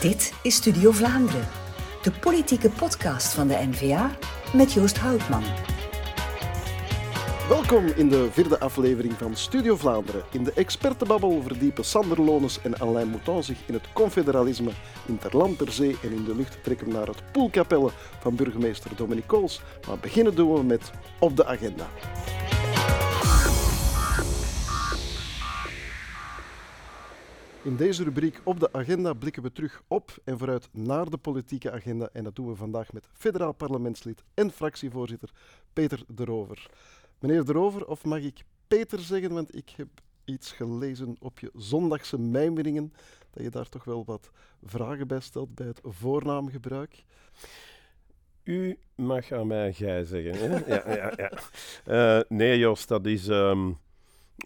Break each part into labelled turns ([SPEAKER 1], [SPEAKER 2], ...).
[SPEAKER 1] Dit is Studio Vlaanderen, de politieke podcast van de N-VA met Joost Houtman.
[SPEAKER 2] Welkom in de vierde aflevering van Studio Vlaanderen. In de expertenbabbel verdiepen Sander Lones en Alain Mouton zich in het confederalisme in ter land, ter zee en in de lucht trekken naar het poelkapelle van burgemeester Dominique Kools. Maar beginnen doen we met Op de Agenda. In deze rubriek op de agenda blikken we terug op en vooruit naar de politieke agenda. En dat doen we vandaag met federaal parlementslid en fractievoorzitter Peter de Rover. Meneer de Rover, of mag ik Peter zeggen, want ik heb iets gelezen op je zondagse mijmeringen, dat je daar toch wel wat vragen bij stelt bij het voornaamgebruik.
[SPEAKER 3] U mag aan mij gij zeggen. Hè? ja, ja, ja. Uh, nee, Jos, dat is. Um,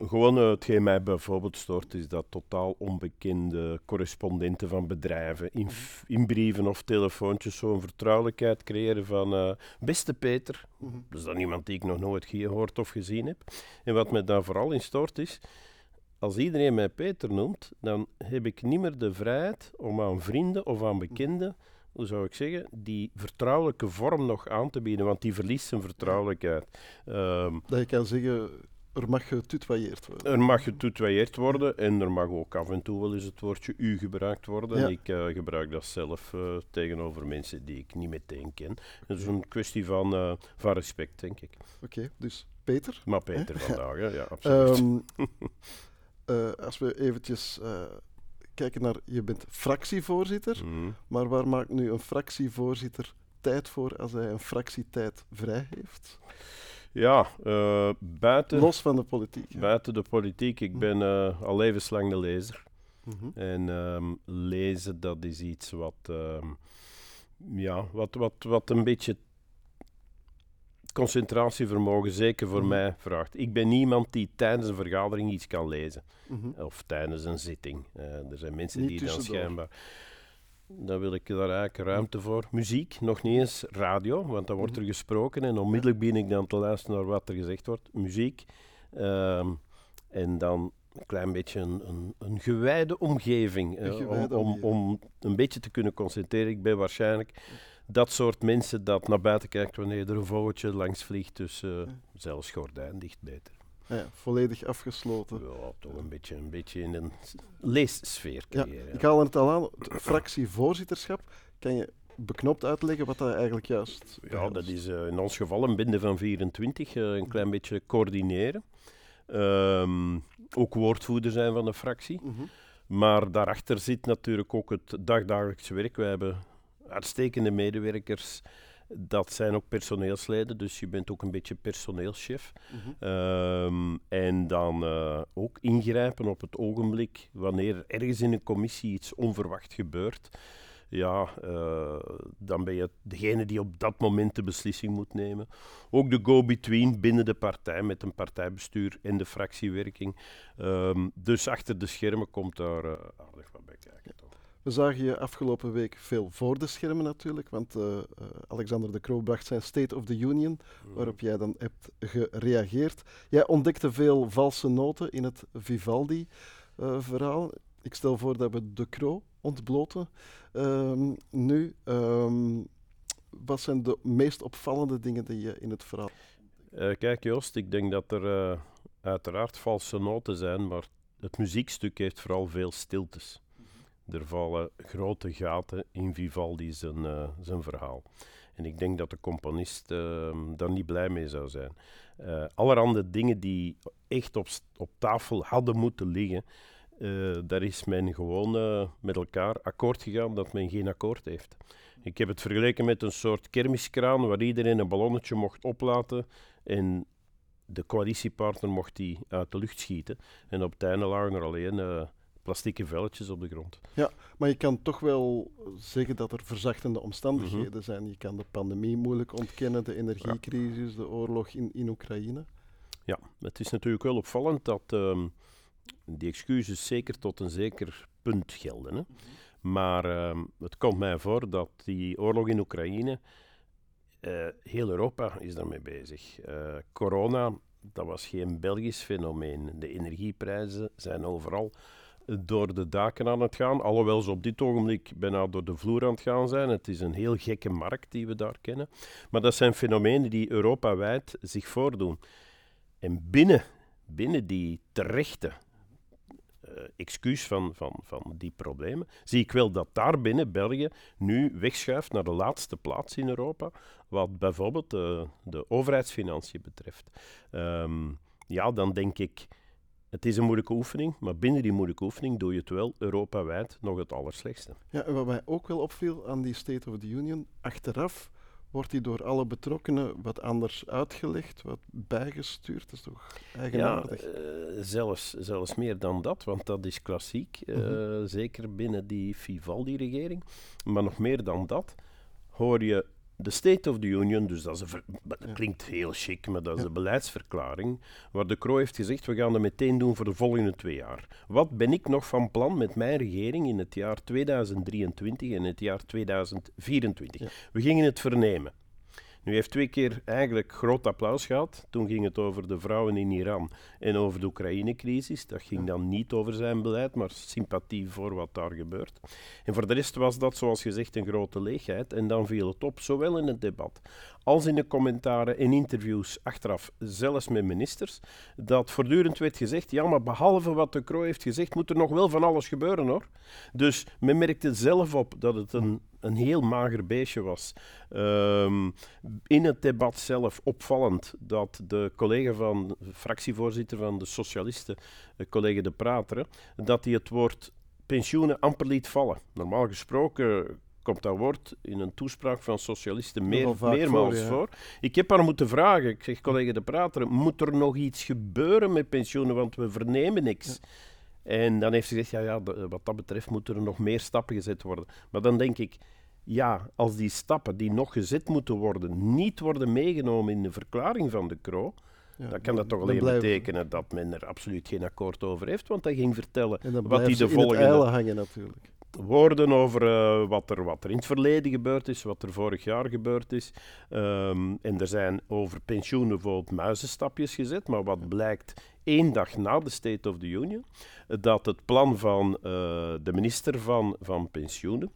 [SPEAKER 3] gewoon uh, hetgeen mij bijvoorbeeld stoort, is dat totaal onbekende correspondenten van bedrijven in, in brieven of telefoontjes zo'n vertrouwelijkheid creëren van uh, beste Peter, mm -hmm. dat is dan iemand die ik nog nooit gehoord of gezien heb. En wat me daar vooral in stoort is, als iedereen mij Peter noemt, dan heb ik niet meer de vrijheid om aan vrienden of aan bekenden, hoe zou ik zeggen, die vertrouwelijke vorm nog aan te bieden, want die verliest zijn vertrouwelijkheid.
[SPEAKER 2] Um, dat je kan zeggen, er mag getutoyeerd worden.
[SPEAKER 3] Er mag getutoyeerd worden en er mag ook af en toe wel eens het woordje u gebruikt worden. Ja. Ik uh, gebruik dat zelf uh, tegenover mensen die ik niet meteen ken. Het is een kwestie van, uh, van respect, denk ik.
[SPEAKER 2] Oké, okay, dus Peter.
[SPEAKER 3] Maar Peter vandaag, ja, ja absoluut. Um,
[SPEAKER 2] als we eventjes kijken naar, je bent fractievoorzitter, mm. maar waar maakt nu een fractievoorzitter tijd voor als hij een fractietijd vrij heeft?
[SPEAKER 3] Ja, uh, buiten...
[SPEAKER 2] Los van de politiek.
[SPEAKER 3] Ja. Buiten de politiek. Ik ben uh, al levenslang de lezer. Mm -hmm. En um, lezen, dat is iets wat, um, ja, wat, wat, wat een beetje concentratievermogen, zeker voor mm -hmm. mij, vraagt. Ik ben iemand die tijdens een vergadering iets kan lezen. Mm -hmm. Of tijdens een zitting. Uh, er zijn mensen
[SPEAKER 2] Niet
[SPEAKER 3] die dan schijnbaar... Dan wil ik daar eigenlijk ruimte voor. Muziek, nog niet eens radio, want dan wordt er gesproken en onmiddellijk begin ik dan te luisteren naar wat er gezegd wordt. Muziek. Um, en dan een klein beetje een, een, een gewijde omgeving.
[SPEAKER 2] Een gewijde
[SPEAKER 3] om, om, om, een beetje te kunnen concentreren. Ik ben waarschijnlijk dat soort mensen dat naar buiten kijkt wanneer er een vogeltje langs vliegt. Dus uh, ja. zelfs gordijn dicht beter.
[SPEAKER 2] Ja, volledig afgesloten.
[SPEAKER 3] Ja, toch een beetje, een beetje in een leessfeer creëren.
[SPEAKER 2] Ja, ik haal het al aan, het fractievoorzitterschap. Kan je beknopt uitleggen wat dat eigenlijk juist
[SPEAKER 3] Ja, dat is uh, in ons geval een binde van 24, uh, een klein beetje coördineren. Um, ook woordvoerder zijn van de fractie.
[SPEAKER 2] Mhm.
[SPEAKER 3] Mm -hmm. Maar daarachter zit natuurlijk ook het dagdagelijks werk. We hebben uitstekende medewerkers dat zijn ook personeelsleden, dus je bent ook een beetje personeelschef.
[SPEAKER 2] Mhm.
[SPEAKER 3] Mm -hmm. um, en dan uh, ook ingrijpen op het ogenblik wanneer er ergens in een commissie iets onverwacht gebeurt. Ja, uh, dan ben je degene die op dat moment de beslissing moet nemen. Ook de go-between binnen de partij met een partijbestuur en de fractiewerking. Um, dus achter de schermen komt daar uh, aardig wat bij kijken.
[SPEAKER 2] We zagen je afgelopen week veel voor de schermen natuurlijk, want uh, uh, Alexander de Croo bracht zijn State of the Union, mm. waarop jij dan hebt gereageerd. Jij ontdekte veel valse noten in het Vivaldi-verhaal. Uh, Ik stel voor dat we de Croo ontbloten. Um, nu, um, wat zijn de meest opvallende dingen die je in het verhaal...
[SPEAKER 3] Uh, kijk Joost, ik denk dat er uiteraard valse noten zijn, maar het muziekstuk heeft vooral veel stiltes. Er vallen grote gaten in Vivaldi zijn, uh, zijn verhaal. En ik denk dat de componist uh, daar niet blij mee zou zijn. Uh, allerhande dingen die echt op, op tafel hadden moeten liggen, uh, daar is men gewoon met elkaar akkoord gegaan dat men geen akkoord heeft. Ik heb het vergeleken met een soort kermiskraan waar iedereen een ballonnetje mocht oplaten en de coalitiepartner mocht die uit de lucht schieten. En op het einde lagen er alleen plastieke velletjes op de grond.
[SPEAKER 2] Ja, maar je kan toch wel zeggen dat er verzachtende omstandigheden mm -hmm. zijn. Je kan de pandemie moeilijk ontkennen, de energiecrisis, ja. de oorlog in, in Oekraïne.
[SPEAKER 3] Ja, het is natuurlijk wel opvallend dat um, die excuses zeker tot een zeker punt gelden. Hè? Mm -hmm. Maar um, het komt mij voor dat die oorlog in Oekraïne, uh, heel Europa is daarmee bezig. Uh, corona, dat was geen Belgisch fenomeen. De energieprijzen zijn overal door de daken aan het gaan. Alhoewel ze op dit ogenblik bijna door de vloer aan het gaan zijn. Het is een heel gekke markt die we daar kennen. Maar dat zijn fenomenen die Europa-wijd zich voordoen. En binnen, binnen die terechte uh, excuus van, van, van die problemen, zie ik wel dat daarbinnen België nu wegschuift naar de laatste plaats in Europa, wat bijvoorbeeld uh, de overheidsfinanciën betreft. Um, ja, dan denk ik, het is een moeilijke oefening, maar binnen die moeilijke oefening doe je het wel Europa-wijd nog het allerslechtste.
[SPEAKER 2] Ja, en wat mij ook wel opviel aan die State of the Union, achteraf wordt die door alle betrokkenen wat anders uitgelegd, wat bijgestuurd. Dat is toch eigenaardig?
[SPEAKER 3] Ja, uh, zelfs, zelfs meer dan dat, want dat is klassiek, uh, mm -hmm. zeker binnen die Vivaldi-regering. Maar nog meer dan dat hoor je de State of the Union, dus dat, is een dat klinkt heel chic, maar dat is een beleidsverklaring, waar de Croo heeft gezegd, we gaan dat meteen doen voor de volgende twee jaar. Wat ben ik nog van plan met mijn regering in het jaar 2023 en het jaar 2024? We gingen het vernemen. Nu heeft twee keer eigenlijk groot applaus gehad. Toen ging het over de vrouwen in Iran en over de Oekraïne-crisis. Dat ging dan niet over zijn beleid, maar sympathie voor wat daar gebeurt. En voor de rest was dat, zoals gezegd, een grote leegheid. En dan viel het op, zowel in het debat als in de commentaren en interviews achteraf, zelfs met ministers, dat voortdurend werd gezegd, ja, maar behalve wat de Croo heeft gezegd, moet er nog wel van alles gebeuren, hoor. Dus men merkte zelf op dat het een, een heel mager beestje was. Um, in het debat zelf opvallend dat de collega van, fractievoorzitter van de Socialisten, collega De Prateren, dat hij het woord pensioenen amper liet vallen. Normaal gesproken komt dat woord in een toespraak van socialisten meer, meermaals voor, voor, Ik heb haar moeten vragen, ik zeg collega De Prater, moet er nog iets gebeuren met pensioenen, want we vernemen niks. Ja. En dan heeft ze gezegd, ja, ja, wat dat betreft moeten er nog meer stappen gezet worden. Maar dan denk ik, ja, als die stappen die nog gezet moeten worden, niet worden meegenomen in de verklaring van de Kro, ja, dan kan dat toch alleen betekenen dat men er absoluut geen akkoord over heeft, want hij ging vertellen wat hij de volgende...
[SPEAKER 2] hangen natuurlijk
[SPEAKER 3] woorden over uh, wat, er, wat er in het verleden gebeurd is, wat er vorig jaar gebeurd is. Um, en er zijn over pensioenen bijvoorbeeld muizenstapjes gezet, maar wat blijkt één dag na de State of the Union, dat het plan van uh, de minister van, van Pensioenen,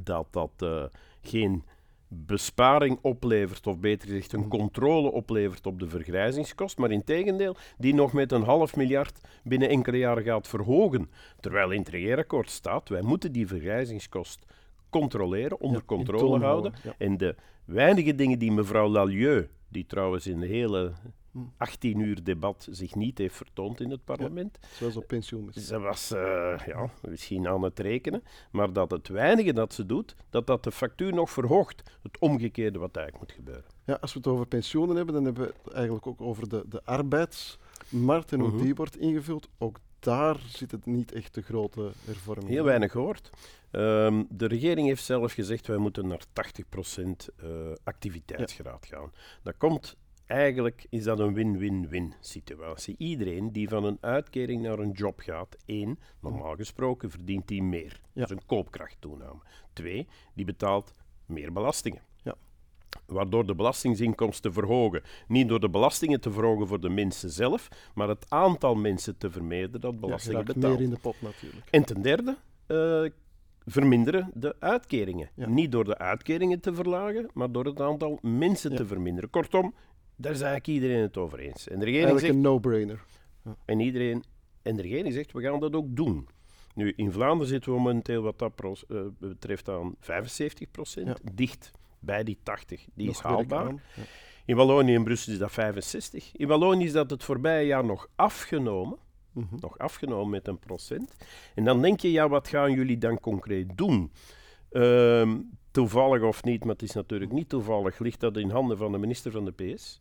[SPEAKER 3] dat dat uh, geen besparing oplevert, of beter gezegd een controle oplevert op de vergrijzingskost, maar in tegendeel die nog met een half miljard binnen enkele jaren gaat verhogen. Terwijl in het regeerakkoord staat, wij moeten die vergrijzingskost controleren, onder ja, controle houden. Ja. En de weinige dingen die mevrouw Lalieu, die trouwens in de hele 18 uur debat zich niet heeft vertoond in het parlement.
[SPEAKER 2] Ja, zoals op pensioen.
[SPEAKER 3] Ze was uh, ja, misschien aan het rekenen, maar dat het weinige dat ze doet, dat dat de factuur nog verhoogt. Het omgekeerde wat eigenlijk moet gebeuren.
[SPEAKER 2] Ja, als we het over pensioenen hebben, dan hebben we het eigenlijk ook over de, de arbeidsmarkt en hoe uh -huh. die wordt ingevuld. Ook daar zit het niet echt de grote hervorming.
[SPEAKER 3] Heel weinig gehoord. Um, de regering heeft zelf gezegd, wij moeten naar 80% uh, activiteitsgraad ja. gaan. Dat komt eigenlijk is dat een win-win-win situatie. Iedereen die van een uitkering naar een job gaat, één, normaal gesproken verdient die meer. Ja. Dat is een koopkrachttoename. Twee, die betaalt meer belastingen.
[SPEAKER 2] Ja.
[SPEAKER 3] Waardoor de belastingsinkomsten verhogen. Niet door de belastingen te verhogen voor de mensen zelf, maar het aantal mensen te vermijden dat belastingen ja, betaalt.
[SPEAKER 2] meer in de pot natuurlijk.
[SPEAKER 3] En ten derde, uh, verminderen de uitkeringen. Ja. Niet door de uitkeringen te verlagen, maar door het aantal mensen ja. te verminderen. Kortom, daar is eigenlijk iedereen het over eens. En de regering
[SPEAKER 2] eigenlijk
[SPEAKER 3] zegt,
[SPEAKER 2] een no-brainer.
[SPEAKER 3] Ja. En, iedereen, en de regering zegt, we gaan dat ook doen. Nu, in Vlaanderen zitten we momenteel wat dat uh, betreft aan 75 procent, ja. dicht bij die 80. Die nog is haalbaar. Ja. In Wallonië en Brussel is dat 65. In Wallonië is dat het voorbije jaar nog afgenomen. Mm -hmm. Nog afgenomen met een procent. En dan denk je, ja, wat gaan jullie dan concreet doen? Uh, toevallig of niet, maar het is natuurlijk niet toevallig, ligt dat in handen van de minister van de PS.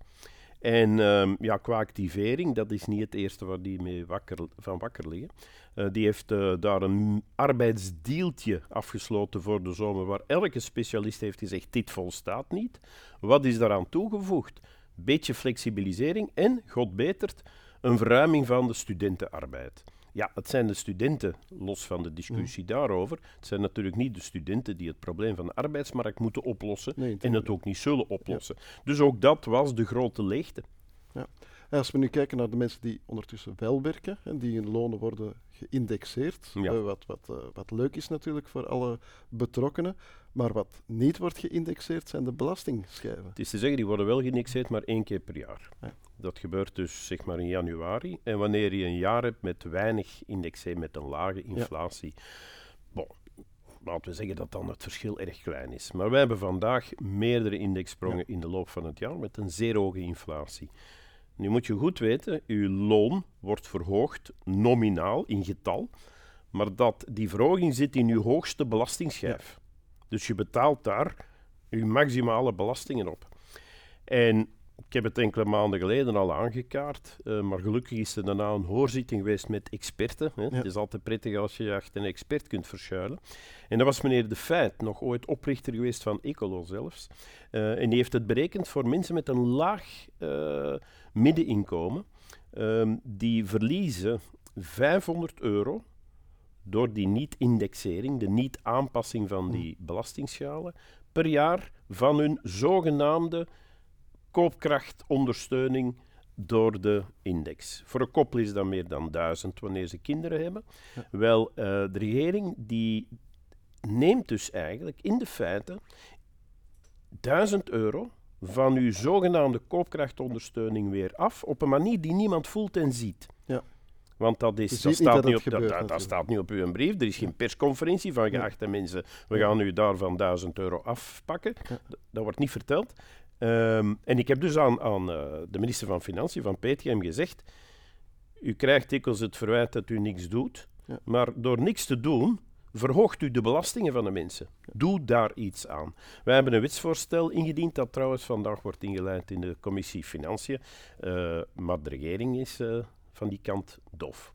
[SPEAKER 3] En um, ja, qua activering, dat is niet het eerste waar die mee wakker, van wakker liggen. Uh, die heeft uh, daar een arbeidsdeeltje afgesloten voor de zomer, waar elke specialist heeft gezegd, dit volstaat niet. Wat is daaraan toegevoegd? Beetje flexibilisering en, god betert, een verruiming van de studentenarbeid. Ja, het zijn de studenten, los van de discussie mm. daarover. Het zijn natuurlijk niet de studenten die het probleem van de arbeidsmarkt moeten oplossen nee, en het ook niet zullen oplossen. Ja. Dus ook dat was de grote leegte.
[SPEAKER 2] Ja. Als we nu kijken naar de mensen die ondertussen wel werken en die hun lonen worden geïndexeerd,
[SPEAKER 3] Ja.
[SPEAKER 2] wat, wat, eh, wat leuk is natuurlijk voor alle betrokkenen, maar wat niet wordt geïndexeerd zijn de belastingschijven.
[SPEAKER 3] Het is te zeggen, die worden wel geïndexeerd, maar één keer per jaar.
[SPEAKER 2] Ja.
[SPEAKER 3] Dat gebeurt dus zeg maar in januari. En wanneer je een jaar hebt met weinig indexatie, met een lage inflatie, bon, laten we zeggen dat dan het verschil erg klein is. Maar wij hebben vandaag meerdere indexsprongen in de loop van het jaar met een zeer hoge inflatie. Nu moet je goed weten, uw loon wordt verhoogd nominaal in getal, maar dat, die verhoging zit in uw hoogste belastingsschijf. Dus je betaalt daar uw maximale belastingen op. En ik heb het enkele maanden geleden al aangekaart, eh, maar gelukkig is er daarna een hoorzitting geweest met experten. Hè. Het is altijd prettig als je je achter een expert kunt verschuilen. En dat was meneer De Feit, nog ooit oprichter geweest van Ecolo zelfs. Eh, en die heeft het berekend voor mensen met een laag eh, middeninkomen. Ehm, die verliezen 500 euro door die niet-indexering, de niet-aanpassing van die belastingschalen, per jaar van hun zogenaamde koopkrachtondersteuning door de index. Voor een koppel is dat meer dan 1000 wanneer ze kinderen hebben. Wel, eh, de regering die neemt dus eigenlijk in de feiten 1000 euro van uw zogenaamde koopkrachtondersteuning weer af op een manier die niemand voelt en ziet.
[SPEAKER 2] Ja.
[SPEAKER 3] Want dat, is, dat,
[SPEAKER 2] niet
[SPEAKER 3] staat, niet op, dat,
[SPEAKER 2] gebeurt,
[SPEAKER 3] dat- dat
[SPEAKER 2] natuurlijk.
[SPEAKER 3] staat niet op uw brief. Er is geen persconferentie van geachte mensen. We gaan u daarvan 1000 euro afpakken.
[SPEAKER 2] Ja.
[SPEAKER 3] Dat wordt niet verteld. Ehm, en ik heb dus aan, aan eh, de minister van Financiën, van PTM, gezegd: U krijgt dikwijls het verwijt dat u niks doet,
[SPEAKER 2] Ja.
[SPEAKER 3] maar door niks te doen, verhoogt u de belastingen van de mensen. Doe daar iets aan. Wij hebben een wetsvoorstel ingediend, dat trouwens vandaag wordt ingeleid in de commissie Financiën, eh, maar de regering is eh, van die kant doof.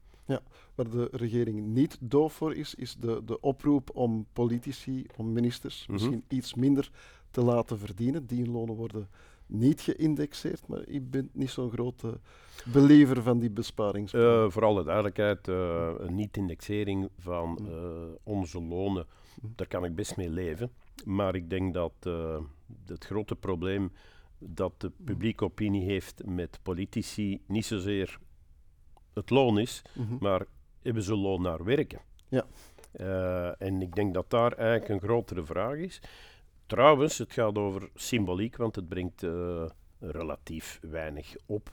[SPEAKER 2] Waar de regering niet doof voor is, is de, de oproep om politici, om ministers,
[SPEAKER 3] Mhm.
[SPEAKER 2] misschien iets minder te laten verdienen. Die lonen worden niet geïndexeerd, maar ik ben niet zo'n grote believer van die besparingsplannen.
[SPEAKER 3] Eh, voor alle duidelijkheid, eh, een niet-indexering van eh, onze lonen, daar kan ik best mee leven. Maar ik denk dat het grote probleem dat de publieke opinie heeft met politici niet zozeer het loon is,
[SPEAKER 2] Mhm.
[SPEAKER 3] maar hebben ze loon naar werken?
[SPEAKER 2] Ja.
[SPEAKER 3] En ik denk dat daar eigenlijk een grotere vraag is. Trouwens, het gaat over symboliek, want het brengt eh, relatief weinig op.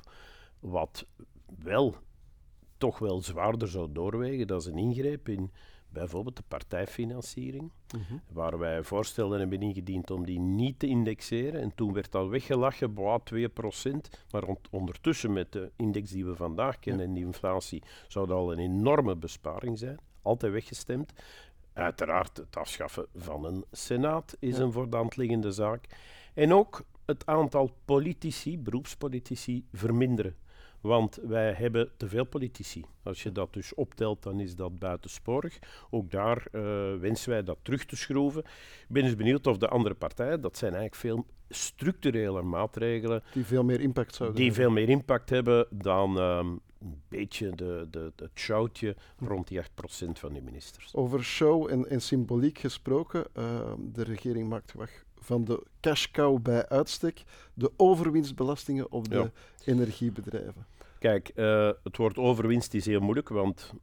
[SPEAKER 3] Wat wel toch wel zwaarder zou doorwegen, dat is een ingreep in bijvoorbeeld de partijfinanciering,
[SPEAKER 2] Mhm.
[SPEAKER 3] waar wij voorstellen hebben ingediend om die niet te indexeren. En toen werd dat weggelachen, boah, 2%. Maar ondertussen met de index die we vandaag kennen en die inflatie, zou dat al een enorme besparing zijn. Altijd weggestemd. Uiteraard het afschaffen van een senaat is
[SPEAKER 2] Ja.
[SPEAKER 3] een voor de hand liggende zaak. En ook het aantal politici, beroepspolitici, verminderen. Want wij hebben te veel politici. Als je dat dus optelt, dan is dat buitensporig. Ook daar eh, wensen wij dat terug te schroeven. Ik ben dus benieuwd of de andere partijen, dat zijn eigenlijk veel structurele maatregelen,
[SPEAKER 2] Die veel meer impact zouden
[SPEAKER 3] die
[SPEAKER 2] hebben.
[SPEAKER 3] veel meer impact hebben dan ehm, een beetje de, de, het shoutje rond die 8% van die ministers.
[SPEAKER 2] Over show en, en symboliek gesproken, eh, de regering maakt gewag van de cash cow bij uitstek, de overwinstbelastingen op de
[SPEAKER 3] Ja.
[SPEAKER 2] energiebedrijven.
[SPEAKER 3] Kijk, eh, het woord overwinst is heel moeilijk, want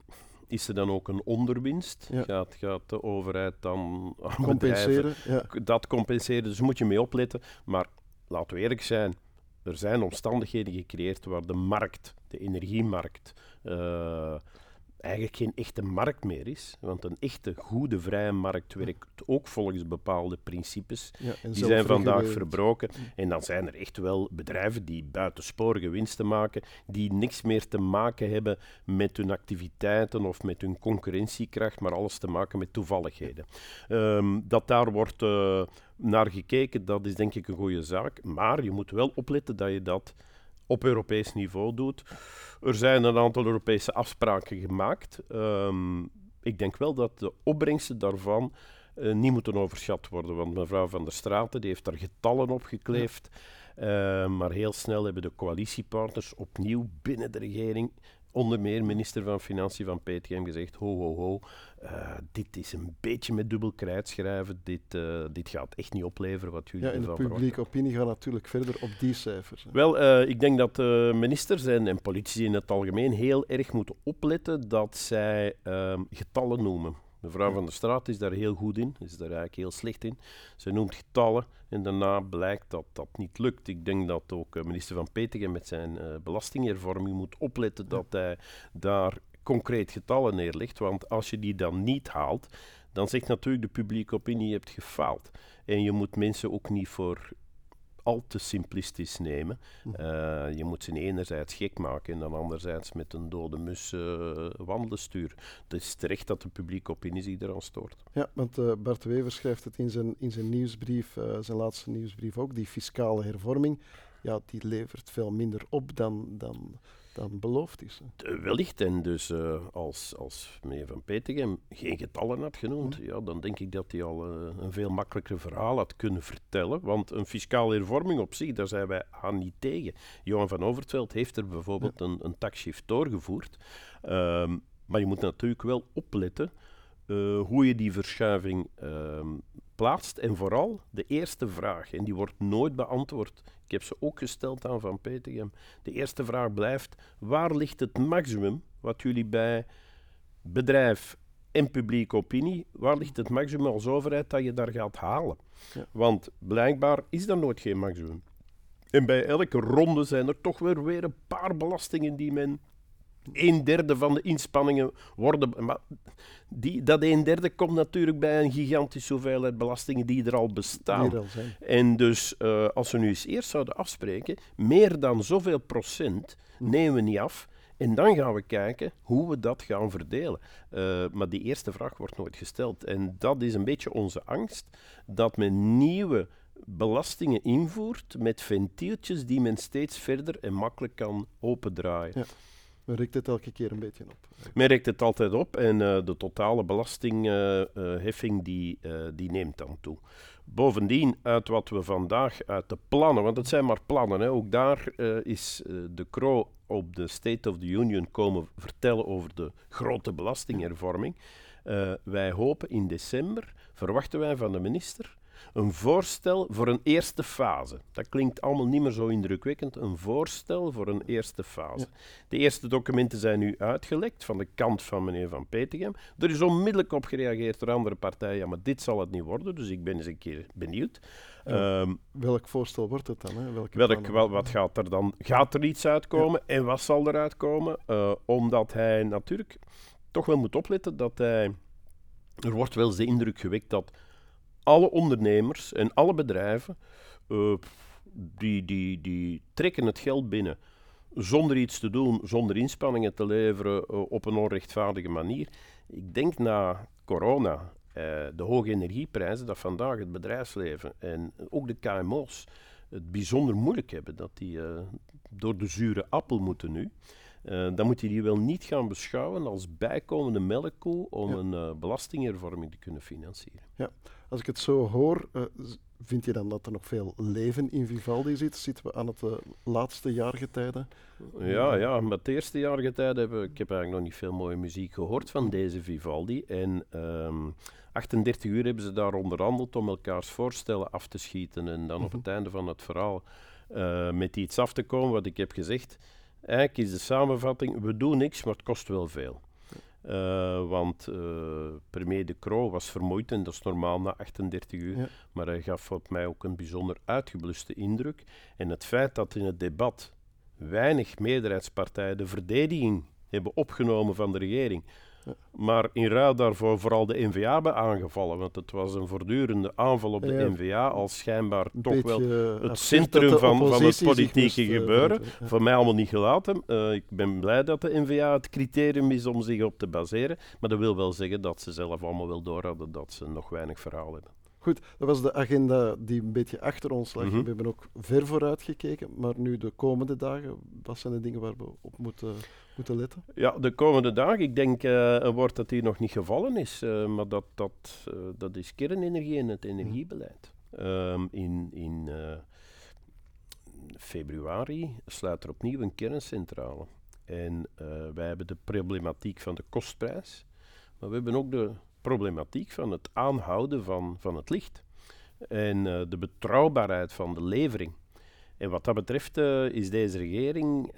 [SPEAKER 3] is er dan ook een onderwinst?
[SPEAKER 2] Ja.
[SPEAKER 3] Gaat, gaat de overheid dan aan
[SPEAKER 2] Compenseren, ja.
[SPEAKER 3] dat compenseren? Dus moet je mee opletten. Maar laten we eerlijk zijn, er zijn omstandigheden gecreëerd waar de markt, de energiemarkt, eh, eigenlijk geen echte markt meer is. Want een echte, goede, vrije markt werkt ook volgens bepaalde principes.
[SPEAKER 2] ja
[SPEAKER 3] Die zijn vandaag verbroken. En dan zijn er echt wel bedrijven die buitensporige winsten maken, die niks meer te maken hebben met hun activiteiten of met hun concurrentiekracht, maar alles te maken met toevalligheden. Ehm, dat daar wordt eh, naar gekeken, dat is denk ik een goede zaak. Maar je moet wel opletten dat je dat op Europees niveau doet. Er zijn een aantal Europese afspraken gemaakt. Ehm, ik denk wel dat de opbrengsten daarvan eh, niet moeten overschat worden. Want mevrouw Van der Straten die heeft daar getallen op gekleefd. Uh, maar heel snel hebben de coalitiepartners opnieuw binnen de regering onder meer minister van Financiën van PTM gezegd: ho, ho, ho, uh, dit is een beetje met dubbel krijt schrijven. Dit, uh, dit gaat echt niet opleveren wat jullie
[SPEAKER 2] ja, en de publieke opinie gaat natuurlijk verder op die cijfers.
[SPEAKER 3] Wel, uh, ik denk dat ministers en, en politici in het algemeen heel erg moeten opletten dat zij ehm, getallen noemen. Mevrouw van der Straat is daar heel goed in, is daar eigenlijk heel slecht in. Ze noemt getallen en daarna blijkt dat dat niet lukt. Ik denk dat ook eh, minister Van Petegem met zijn uh, belastinghervorming moet opletten dat hij daar concreet getallen neerlegt. Want als je die dan niet haalt, dan zegt natuurlijk de publieke opinie je hebt gefaald. En je moet mensen ook niet voor al te simplistisch nemen. Uh, je moet ze enerzijds gek maken en dan anderzijds met een dode mus uh, wandelen sturen. Het is terecht dat de publieke opinie zich eraan stoort.
[SPEAKER 2] Ja, want uh, Bart Wever schrijft het in zijn, in zijn nieuwsbrief, zijn laatste nieuwsbrief ook, die fiscale hervorming, ja, die levert veel minder op dan, dan dan beloofd is.
[SPEAKER 3] wellicht, en dus uh, als, als meneer Van Petegem geen getallen had genoemd, hm. ja, dan denk ik dat hij al uh, een veel makkelijker verhaal had kunnen vertellen. Want een fiscale hervorming op zich, daar zijn wij aan niet tegen. Johan van Overtveld heeft er bijvoorbeeld ja. een, een taxshift doorgevoerd. Um, maar je moet natuurlijk wel opletten uh, hoe je die verschuiving ehm, plaatst. En vooral de eerste vraag, en die wordt nooit beantwoord. Ik heb ze ook gesteld aan Van Petegem. De eerste vraag blijft: waar ligt het maximum wat jullie bij bedrijf en publieke opinie, waar ligt het maximum als overheid dat je daar gaat halen? Ja. Want blijkbaar is er nooit geen maximum. En bij elke ronde zijn er toch weer, weer een paar belastingen die men een derde van de inspanningen worden. Maar die, dat een derde komt natuurlijk bij een gigantische hoeveelheid belastingen die er al bestaan.
[SPEAKER 2] Die er al
[SPEAKER 3] en dus uh, als we nu eens eerst zouden afspreken, meer dan zoveel procent nemen we niet af. En dan gaan we kijken hoe we dat gaan verdelen. Uh, maar die eerste vraag wordt nooit gesteld. En dat is een beetje onze angst, dat men nieuwe belastingen invoert met ventieltjes die men steeds verder en makkelijk kan opendraaien.
[SPEAKER 2] Ja. Men rikt het elke keer een beetje op.
[SPEAKER 3] Men rikt het altijd op en uh, de totale belastingheffing uh, die, uh, die neemt dan toe. Bovendien, uit wat we vandaag uit de plannen, want het zijn maar plannen, hè, ook daar is de Kro op de State of the Union komen vertellen over de grote belastinghervorming. wij hopen in december, verwachten wij van de minister, een voorstel voor een eerste fase. Dat klinkt allemaal niet meer zo indrukwekkend. Een voorstel voor een eerste fase. De eerste documenten zijn nu uitgelekt van de kant van meneer Van Petegem. Er is onmiddellijk op gereageerd door andere partijen. Ja, maar dit zal het niet worden, dus ik ben eens een keer benieuwd.
[SPEAKER 2] Ja, um, welk voorstel wordt het dan? Hè?
[SPEAKER 3] Welke welk, wel, wat gaat er dan? Gaat er iets uitkomen en wat zal er uitkomen? Uh, omdat hij natuurlijk toch wel moet opletten dat hij. Er wordt wel eens de indruk gewekt dat alle ondernemers en alle bedrijven, uh, die, die, die trekken het geld binnen zonder iets te doen, zonder inspanningen te leveren uh, op een onrechtvaardige manier. Ik denk na corona, uh, de hoge energieprijzen, dat vandaag het bedrijfsleven en ook de KMO's het bijzonder moeilijk hebben. Dat die door de zure appel moeten nu. Uh, dan moet je die wel niet gaan beschouwen als bijkomende melkkoe om ja. een uh, belastinghervorming te kunnen financieren.
[SPEAKER 2] Ja, als ik het zo hoor, uh, vind je dan dat er nog veel leven in Vivaldi zit? Zitten we aan het laatste jaargetijde?
[SPEAKER 3] Ja, ja, maar het eerste jaargetijde heb ik, heb eigenlijk nog niet veel mooie muziek gehoord van deze Vivaldi. En um, 38 uur hebben ze daar onderhandeld om elkaars voorstellen af te schieten. En dan mm -hmm. op het einde van het verhaal met iets af te komen, wat ik heb gezegd. Eigenlijk is de samenvatting, we doen niks, maar het kost wel veel. Uh, want uh, premier De Croo was vermoeid en dat is normaal na 38 uur. Ja. Maar hij gaf op mij ook een bijzonder uitgebluste indruk. En het feit dat in het debat weinig meerderheidspartijen de verdediging hebben opgenomen van de regering, maar in ruil daarvoor vooral de NVA hebben aangevallen. Want het was een voortdurende aanval op de ja. NVA als schijnbaar een toch wel het centrum van, van het politieke uh, gebeuren. Ja. Voor mij allemaal niet gelaten. Uh, ik ben blij dat de NVA het criterium is om zich op te baseren. Maar dat wil wel zeggen dat ze zelf allemaal wel door hadden dat ze nog weinig verhaal hebben.
[SPEAKER 2] Goed, dat was de agenda die een beetje achter ons lag. Mm -hmm. We hebben ook ver vooruit gekeken, maar nu de komende dagen, wat zijn de dingen waar we op moeten, moeten letten?
[SPEAKER 3] Ja, de komende dagen, ik denk uh, een woord dat hier nog niet gevallen is, uh, maar dat, dat, uh, dat is kernenergie en het energiebeleid. Um, in, in februari sluit er opnieuw een kerncentrale. En wij hebben de problematiek van de kostprijs, maar we hebben ook de problematiek van het aanhouden van, van het licht en uh, de betrouwbaarheid van de levering. En wat dat betreft uh, is deze regering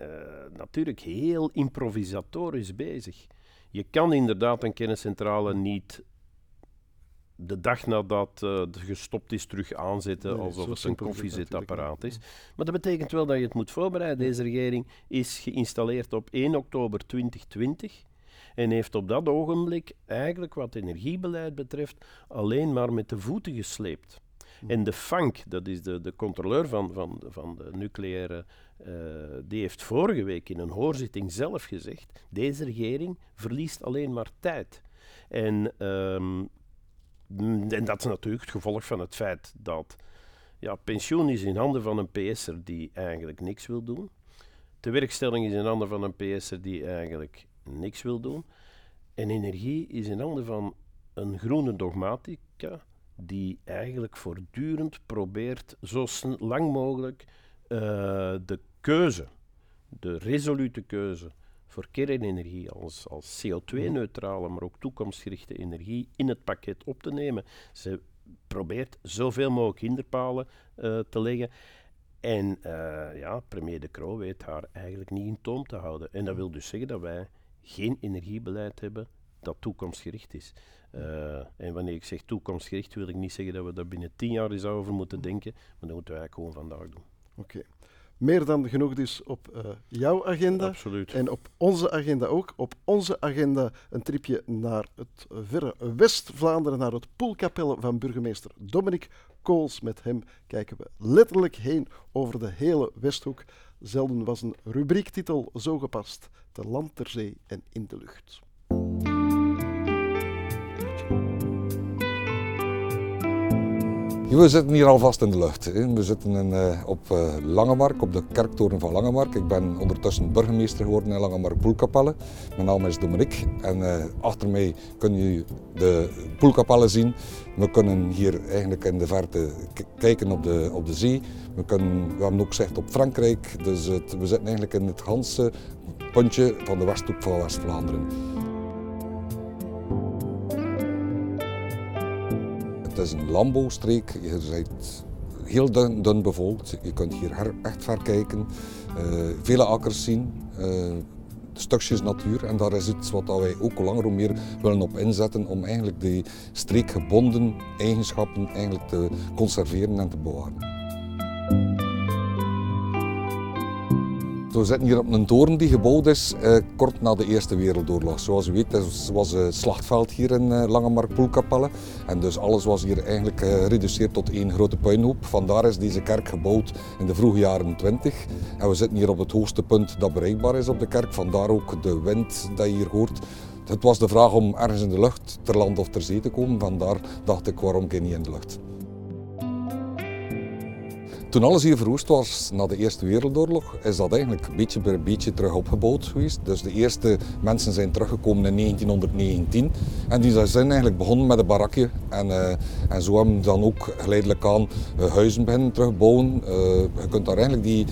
[SPEAKER 3] natuurlijk heel improvisatorisch bezig. Je kan inderdaad een kerncentrale niet de dag nadat het gestopt is terug aanzetten nee, alsof het een koffiezetapparaat is. Maar dat betekent wel dat je het moet voorbereiden. Deze regering is geïnstalleerd op 1 oktober 2020 en heeft op dat ogenblik eigenlijk wat energiebeleid betreft alleen maar met de voeten gesleept. Hm. En de FANK, dat is de, de controleur van, van, van de nucleaire, uh, die heeft vorige week in een hoorzitting zelf gezegd, deze regering verliest alleen maar tijd. En um, Mm, en dat is natuurlijk het gevolg van het feit dat ja, pensioen is in handen van een PS'er die eigenlijk niks wil doen. De werkstelling is in handen van een PS'er die eigenlijk niks wil doen. En energie is in handen van een groene dogmatica die eigenlijk voortdurend probeert zo lang mogelijk uh, de keuze, de resolute keuze voor kernenergie als, als CO2-neutrale, maar ook toekomstgerichte energie in het pakket op te nemen. Ze probeert zoveel mogelijk hinderpalen uh, te leggen. En uh, ja, premier De Croo weet haar eigenlijk niet in toom te houden. En dat wil dus zeggen dat wij geen energiebeleid hebben dat toekomstgericht is. Uh, en wanneer ik zeg toekomstgericht, wil ik niet zeggen dat we daar binnen tien jaar eens over moeten denken, maar dat moeten wij gewoon vandaag doen.
[SPEAKER 2] Oké meer dan genoeg dus op uh, jouw agenda.
[SPEAKER 3] Absoluut.
[SPEAKER 2] En op onze agenda ook. Op onze agenda een tripje naar het verre West-Vlaanderen, naar het Poelkapelle van burgemeester Dominic Kools. Met hem kijken we letterlijk heen over de hele Westhoek. Zelden was een rubriektitel zo gepast. Te land, ter zee en in de lucht.
[SPEAKER 4] We zitten hier alvast in de lucht. We zitten in, uh, op uh, Langemark, op de kerktoren van Langemark. Ik ben ondertussen burgemeester geworden in Langemark Poelkapelle. Mijn naam is Dominique en uh, achter mij kun je de Poelkapelle zien. We kunnen hier eigenlijk in de verte kijken op de, op de zee. We, kunnen, we hebben ook zicht op Frankrijk. Dus het, we zitten eigenlijk in het Hanse puntje van de Westhoek van West-Vlaanderen. Het is een landbouwstreek. Je bent heel dun, bevolkt. Je kunt hier echt ver kijken. Uh, vele akkers zien. Uh, stukjes natuur. En daar is iets wat wij ook langer hoe meer willen op inzetten om eigenlijk die streekgebonden eigenschappen eigenlijk te conserveren en te bewaren. We zitten hier op een toren die gebouwd is eh, kort na de Eerste Wereldoorlog. Zoals u weet, het was een slachtveld hier in uh, Langemark Poelkapelle. En dus alles was hier eigenlijk uh, gereduceerd tot één grote puinhoop. Vandaar is deze kerk gebouwd in de vroege jaren 20. En we zitten hier op het hoogste punt dat bereikbaar is op de kerk. Vandaar ook de wind dat je hier hoort. Het was de vraag om ergens in de lucht, ter land of ter zee te komen. Vandaar dacht ik, waarom niet in de lucht? Toen alles hier verwoest was na de Eerste Wereldoorlog, is dat eigenlijk beetje per beetje terug opgebouwd geweest. Dus de eerste mensen zijn teruggekomen in 1919 en die zijn eigenlijk begonnen met een barakje. En, uh, en zo hebben we dan ook geleidelijk aan uh, huizen beginnen terugbouwen. Uh, je kunt daar eigenlijk die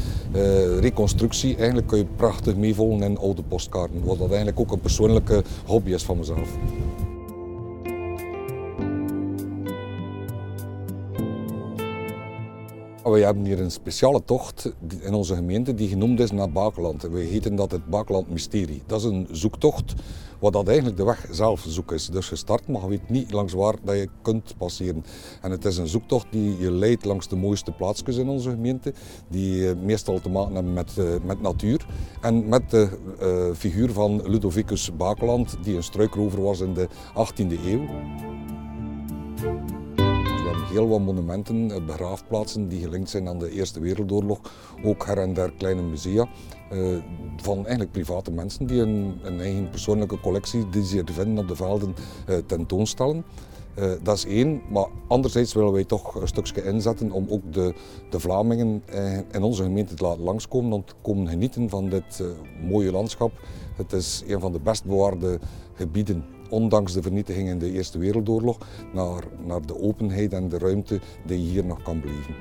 [SPEAKER 4] reconstructie eigenlijk kun je prachtig meevolgen in oude postkaarten. Wat dat eigenlijk ook een persoonlijke hobby is van mezelf. We hebben hier een speciale tocht in onze gemeente die genoemd is naar Bakeland. We heten dat het Bakeland Mysterie. Dat is een zoektocht wat dat eigenlijk de weg zelf zoek is. Dus je start, maar je weet niet langs waar dat je kunt passeren. En het is een zoektocht die je leidt langs de mooiste plaatsjes in onze gemeente, die eh, meestal te maken hebben met, uh, met natuur. En met de uh, figuur van Ludovicus Bakeland, die een struikrover was in de 18e eeuw heel wat monumenten, eh, begraafplaatsen die gelinkt zijn aan de Eerste Wereldoorlog. Ook her en der kleine musea uh, van eigenlijk private mensen die een, een, eigen persoonlijke collectie die ze vinden op de velden uh, tentoonstellen. Uh, dat is één, maar anderzijds willen wij toch een stukje inzetten om ook de, de Vlamingen in onze gemeente te laten langskomen om te komen genieten van dit mooie landschap. Het is een van de best bewaarde gebieden ondanks de vernietiging in de Eerste Wereldoorlog, naar, naar de openheid en de ruimte die je hier nog kan blijven.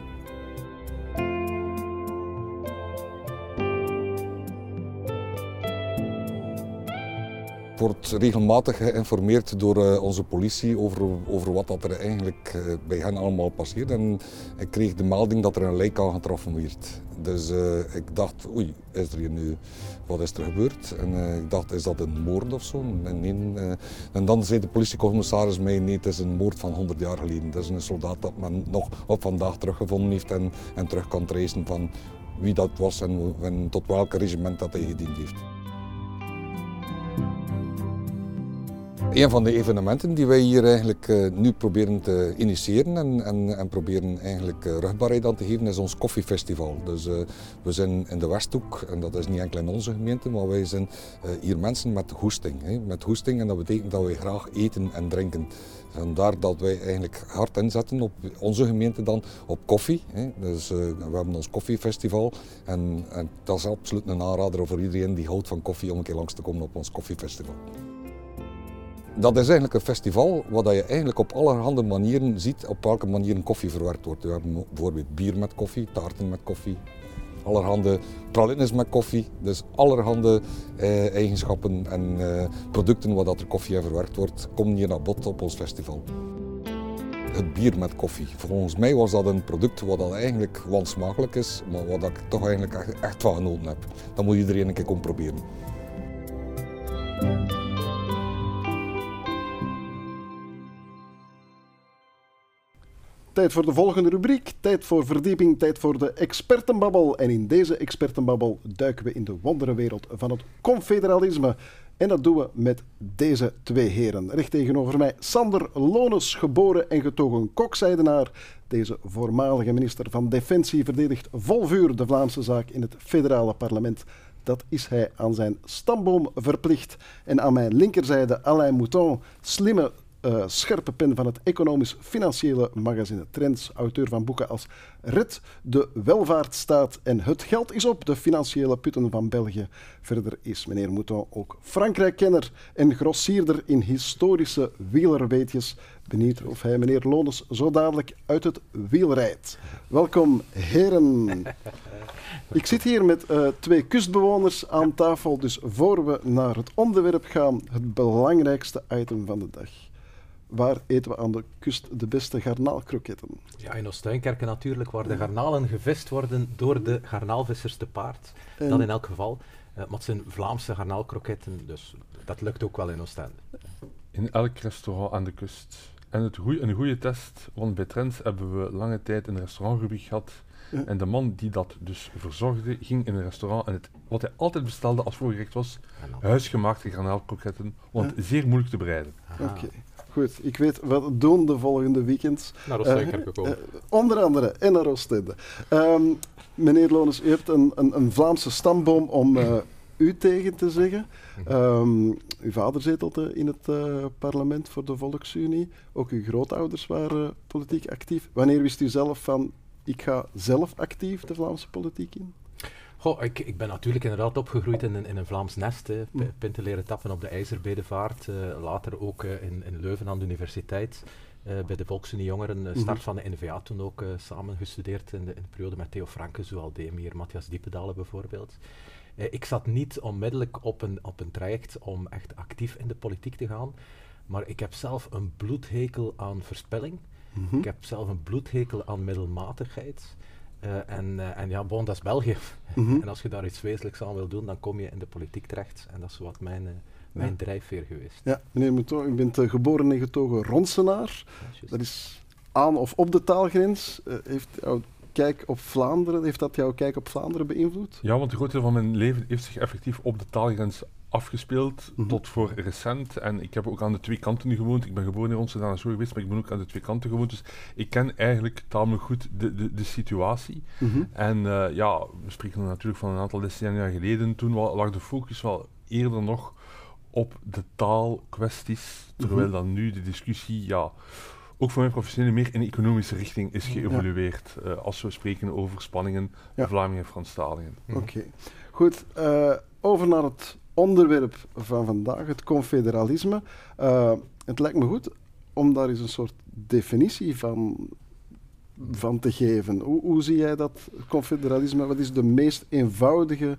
[SPEAKER 4] Ik word regelmatig geïnformeerd door eh, onze politie over, over wat dat er eigenlijk eh, bij hen allemaal passeert. En ik kreeg de melding dat er een lijk aangetroffen werd. Dus ik dacht, oei, is er hier nu, wat is er gebeurd? En ik dacht, is dat een moord of zo? En, nee, en dan zei de politiecommissaris mij, nee, het is een moord van 100 jaar geleden. Dat is een soldaat dat men nog op vandaag teruggevonden heeft en, en terug kan tracen van wie dat was en, en tot welk regiment dat hij gediend heeft. Een van de evenementen die wij hier eigenlijk uh, nu proberen te initiëren en, en, en proberen eigenlijk uh, rugbaarheid aan te geven is ons koffiefestival. Dus uh, we zijn in de Westhoek en dat is niet enkel in onze gemeente, maar wij zijn hier mensen met hoesting. Hè, met hoesting en dat betekent dat wij graag eten en drinken. Vandaar dat wij eigenlijk hard inzetten op onze gemeente dan op koffie. Hè. Dus we hebben ons koffiefestival en, en dat is absoluut een aanrader voor iedereen die houdt van koffie om een keer langs te komen op ons koffiefestival. Dat is eigenlijk een festival waar je eigenlijk op allerhande manieren ziet op welke manier een koffie verwerkt wordt. We hebben bijvoorbeeld bier met koffie, taarten met koffie, allerhande pralines met koffie. Dus allerhande eh, eigenschappen en eh, producten waar dat er koffie in verwerkt wordt, komen hier naar bod op ons festival. Het bier met koffie. Volgens mij was dat een product wat al eigenlijk wansmakelijk is, maar wat ik toch eigenlijk echt van genoten heb. Dat moet iedereen een keer komen proberen.
[SPEAKER 2] Tijd voor de volgende rubriek. Tijd voor verdieping, tijd voor de expertenbabbel. En in deze expertenbabbel duiken we in de wonderenwereld van het confederalisme. En dat doen we met deze twee heren. Recht tegenover mij Sander Lones, geboren en getogen kokzijdenaar. Deze voormalige minister van Defensie verdedigt vol vuur de Vlaamse zaak in het federale parlement. Dat is hij aan zijn stamboom verplicht. En aan mijn linkerzijde Alain Mouton, slimme uh, scherpe pen van het economisch-financiële magazine Trends, auteur van boeken als Red, de welvaartsstaat en Het geld is op, de financiële putten van België. Verder is meneer Mouton ook Frankrijk-kenner en grossierder in historische wielerweetjes. Benieuwd of hij meneer Lones zo dadelijk uit het wiel rijdt. Welkom, heren. Ik zit hier met uh, twee kustbewoners aan tafel, dus voor we naar het onderwerp gaan, het belangrijkste item van de dag waar eten we aan de kust de beste garnaalkroketten?
[SPEAKER 5] Ja, in Oostuinkerken natuurlijk, waar de garnalen gevist worden door de garnaalvissers te paard. Dat in elk geval. Uh, maar het zijn Vlaamse garnaalkroketten, dus dat lukt ook wel in Oostende.
[SPEAKER 6] In elk restaurant aan de kust. En het goeie, een goede test, want bij Trends hebben we lange tijd een restaurantrubriek gehad. En de man die dat dus verzorgde, ging in een restaurant en het, wat hij altijd bestelde als voorgerecht was, huisgemaakte garnaalkroketten, want zeer moeilijk te bereiden.
[SPEAKER 2] Oké. Goed, ik weet wat doen de volgende weekends.
[SPEAKER 5] Naar Oostende uh, uh,
[SPEAKER 2] Onder andere, en naar Oostende. Um, meneer Lones, u hebt een, een, een Vlaamse stamboom om uh, u tegen te zeggen. Um, uw vader zetelde in het parlement voor de Volksunie. Ook uw grootouders waren politiek actief. Wanneer wist u zelf van, ik ga zelf actief de Vlaamse politiek in?
[SPEAKER 5] Goh, ik, ik ben natuurlijk inderdaad opgegroeid in, in een Vlaams nest. Hè. Pinten leren tappen op de IJzerbedevaart. Uh, later ook uh, in, in Leuven aan de universiteit. Uh, bij de Volksunie Jongeren. Start van de NVA toen ook samen gestudeerd in de, in de, periode met Theo Franke, Zoal Demir, Matthias Diependalen bijvoorbeeld. ik zat niet onmiddellijk op een, op een traject om echt actief in de politiek te gaan. Maar ik heb zelf een bloedhekel aan verspilling. Mhm. Ik heb zelf een bloedhekel aan middelmatigheid. Uh, en, uh, en ja, bon, dat is België. Mhm. en als je daar iets wezenlijks aan wil doen, dan kom je in de politiek terecht. En dat is wat mijn, uh, mijn ja. drijfveer geweest.
[SPEAKER 2] Ja, meneer Mouton, u bent geboren en getogen Ronsenaar. Ja, dat is aan of op de taalgrens. heeft jouw kijk op Vlaanderen, heeft dat jouw kijk op Vlaanderen beïnvloed?
[SPEAKER 6] Ja, want een groot deel van mijn leven heeft zich effectief op de taalgrens afgespeeld mhm. tot voor recent. En ik heb ook aan de twee kanten gewoond. Ik ben geboren in Rotterdam zo geweest, maar ik ben ook aan de twee kanten gewoond. Dus ik ken eigenlijk tamelijk goed de, de, de situatie. Mhm. En uh, ja, we spreken natuurlijk van een aantal decennia geleden. Toen lag de focus wel eerder nog op de taalkwesties, terwijl mhm. dan nu de discussie, ja, ook voor mijn professionele meer in economische richting is geëvolueerd. Ja. Uh, als we spreken over spanningen, ja. Vlamingen en Franstaligen.
[SPEAKER 2] Oké, goed. Uh, over naar het onderwerp van vandaag, het confederalisme. Uh, het lijkt me goed om daar eens een soort definitie van, van te geven. Hoe, hoe zie jij dat confederalisme? Wat is de meest eenvoudige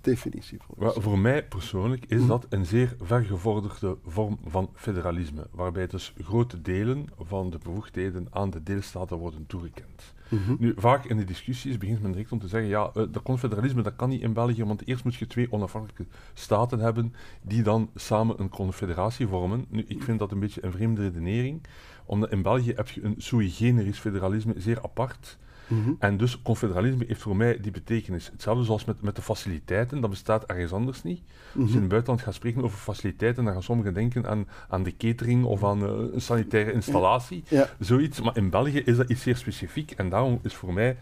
[SPEAKER 2] definitie?
[SPEAKER 6] Well, voor mij persoonlijk is dat een zeer vergevorderde vorm van federalisme, waarbij dus grote delen van de bevoegdheden aan de deelstaten worden toegekend.
[SPEAKER 2] Mhm.
[SPEAKER 6] Nu, vaak in de discussies begint men direct om te zeggen, ja, uh, dat confederalisme dat kan niet in België, want eerst moet je twee onafhankelijke staten hebben die dan samen een confederatie vormen. Nu, ik vind dat een beetje een vreemde redenering, omdat in België heb je een sui generis federalisme, zeer apart.
[SPEAKER 2] Mhm.
[SPEAKER 6] En dus confederalisme heeft voor mij die betekenis. Hetzelfde zoals met, met de faciliteiten, dat bestaat ergens anders niet. Als je in het buitenland gaat spreken over faciliteiten, dan gaan sommigen denken aan, aan de catering of aan uh, een sanitaire installatie,
[SPEAKER 2] ja.
[SPEAKER 6] zoiets. Maar in België is dat iets zeer specifiek en daarom is voor mij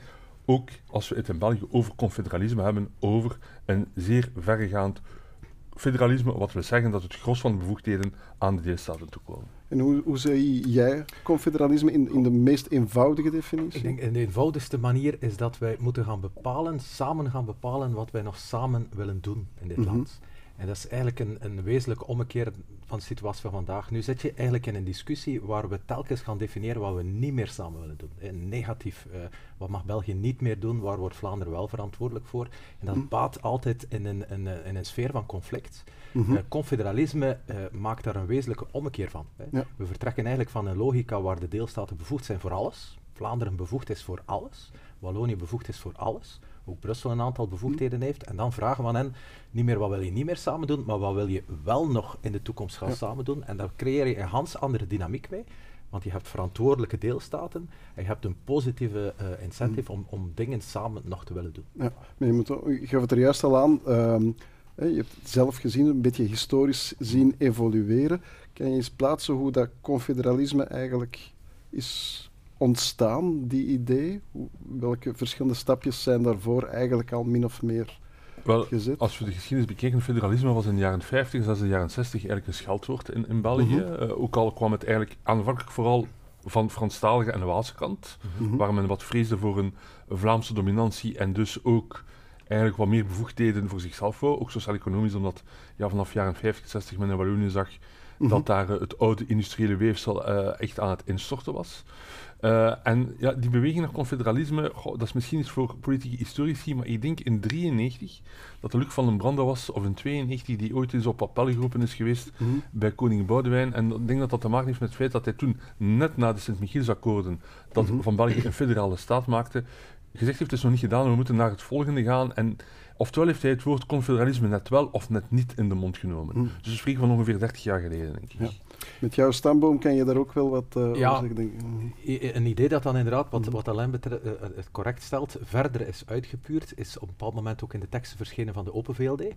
[SPEAKER 6] ook, als we het in België over confederalisme hebben, over een zeer verregaand federalisme, wat wil zeggen dat het gros van de bevoegdheden aan de deelstaten toekomen.
[SPEAKER 2] En hoe, hoe zie jij confederalisme in, in de meest eenvoudige definitie?
[SPEAKER 5] Ik denk in de eenvoudigste manier is dat wij moeten gaan bepalen, samen gaan bepalen wat wij nog samen willen doen in dit
[SPEAKER 2] Mhm.
[SPEAKER 5] land. En dat is eigenlijk een, een wezenlijke ommekeer van de situatie van vandaag. Nu zit je eigenlijk in een discussie waar we telkens gaan definiëren wat we niet meer samen willen doen. Eh, negatief, eh, wat mag België niet meer doen, waar wordt Vlaanderen wel verantwoordelijk voor? En dat
[SPEAKER 2] Mhm.
[SPEAKER 5] baat altijd in een, in, een- in een sfeer van conflict.
[SPEAKER 2] Mhm.
[SPEAKER 5] Eh, confederalisme eh, maakt daar een wezenlijke ommekeer van.
[SPEAKER 2] Ja.
[SPEAKER 5] We vertrekken eigenlijk van een logica waar de deelstaten bevoegd zijn voor alles. Vlaanderen bevoegd is voor alles. Wallonië bevoegd is voor alles. Ook Brussel een aantal bevoegdheden heeft. En dan vragen we aan hen niet meer wat wil je niet meer samen doen, maar wat wil je wel nog in de toekomst gaan
[SPEAKER 2] Ja.
[SPEAKER 5] samen doen. En daar creëer je een hans andere dynamiek mee. Want je hebt verantwoordelijke deelstaten en je hebt een positieve eh, incentive om, om dingen samen nog te willen doen.
[SPEAKER 2] Ja, maar je, moet, je gaf het er juist al aan. ehm, je hebt het zelf gezien, een beetje historisch zien evolueren. Kan je eens plaatsen hoe dat confederalisme eigenlijk is ontstaan, die idee? Welke verschillende stapjes zijn daarvoor eigenlijk al min of meer
[SPEAKER 6] Wel,
[SPEAKER 2] gezet?
[SPEAKER 6] als we de geschiedenis bekijken, federalisme was in de jaren 50, zelfs in de jaren 60 eigenlijk een scheldwoord in, in België.
[SPEAKER 2] Mhm.
[SPEAKER 6] Eh, ook al kwam het eigenlijk aanvankelijk vooral van de Franstalige en de Waalse kant,
[SPEAKER 2] Mhm.
[SPEAKER 6] waar men wat vreesde voor een Vlaamse dominantie en dus ook eigenlijk wat meer bevoegdheden voor zichzelf wou, ook sociaal-economisch, omdat ja, vanaf jaren 50, 60 men in Wallonië zag
[SPEAKER 2] Mhm.
[SPEAKER 6] dat daar eh, het oude industriële weefsel eh, echt aan het instorten was. Eh, en ja, die beweging naar confederalisme, goh, dat is misschien iets voor politieke historici, maar ik denk in 93 dat de Luc van den Brande was, of in 92, die ooit eens op appel geroepen is geweest
[SPEAKER 2] Mhm.
[SPEAKER 6] bij koning Boudewijn. En ik denk dat dat te maken heeft met het feit dat hij toen, net na de Sint-Michielsakkoorden, dat
[SPEAKER 2] Mhm.
[SPEAKER 6] van België een federale staat maakte, gezegd heeft, het is nog niet gedaan, we moeten naar het volgende gaan. En oftewel heeft hij het woord confederalisme net wel of net niet in de mond genomen.
[SPEAKER 2] Mhm.
[SPEAKER 6] Dus we spreken van ongeveer 30 jaar geleden, denk ik.
[SPEAKER 2] Ja. Met jouw stamboom kan je daar ook wel wat eh,
[SPEAKER 5] Ja.
[SPEAKER 2] over zeggen. Mhm.
[SPEAKER 5] I- Een idee dat dan inderdaad, wat,
[SPEAKER 2] Mhm.
[SPEAKER 5] wat Alain eh, eh, het correct stelt, verder is uitgepuurd, is op een bepaald moment ook in de teksten verschenen van de Open VLD. Eh,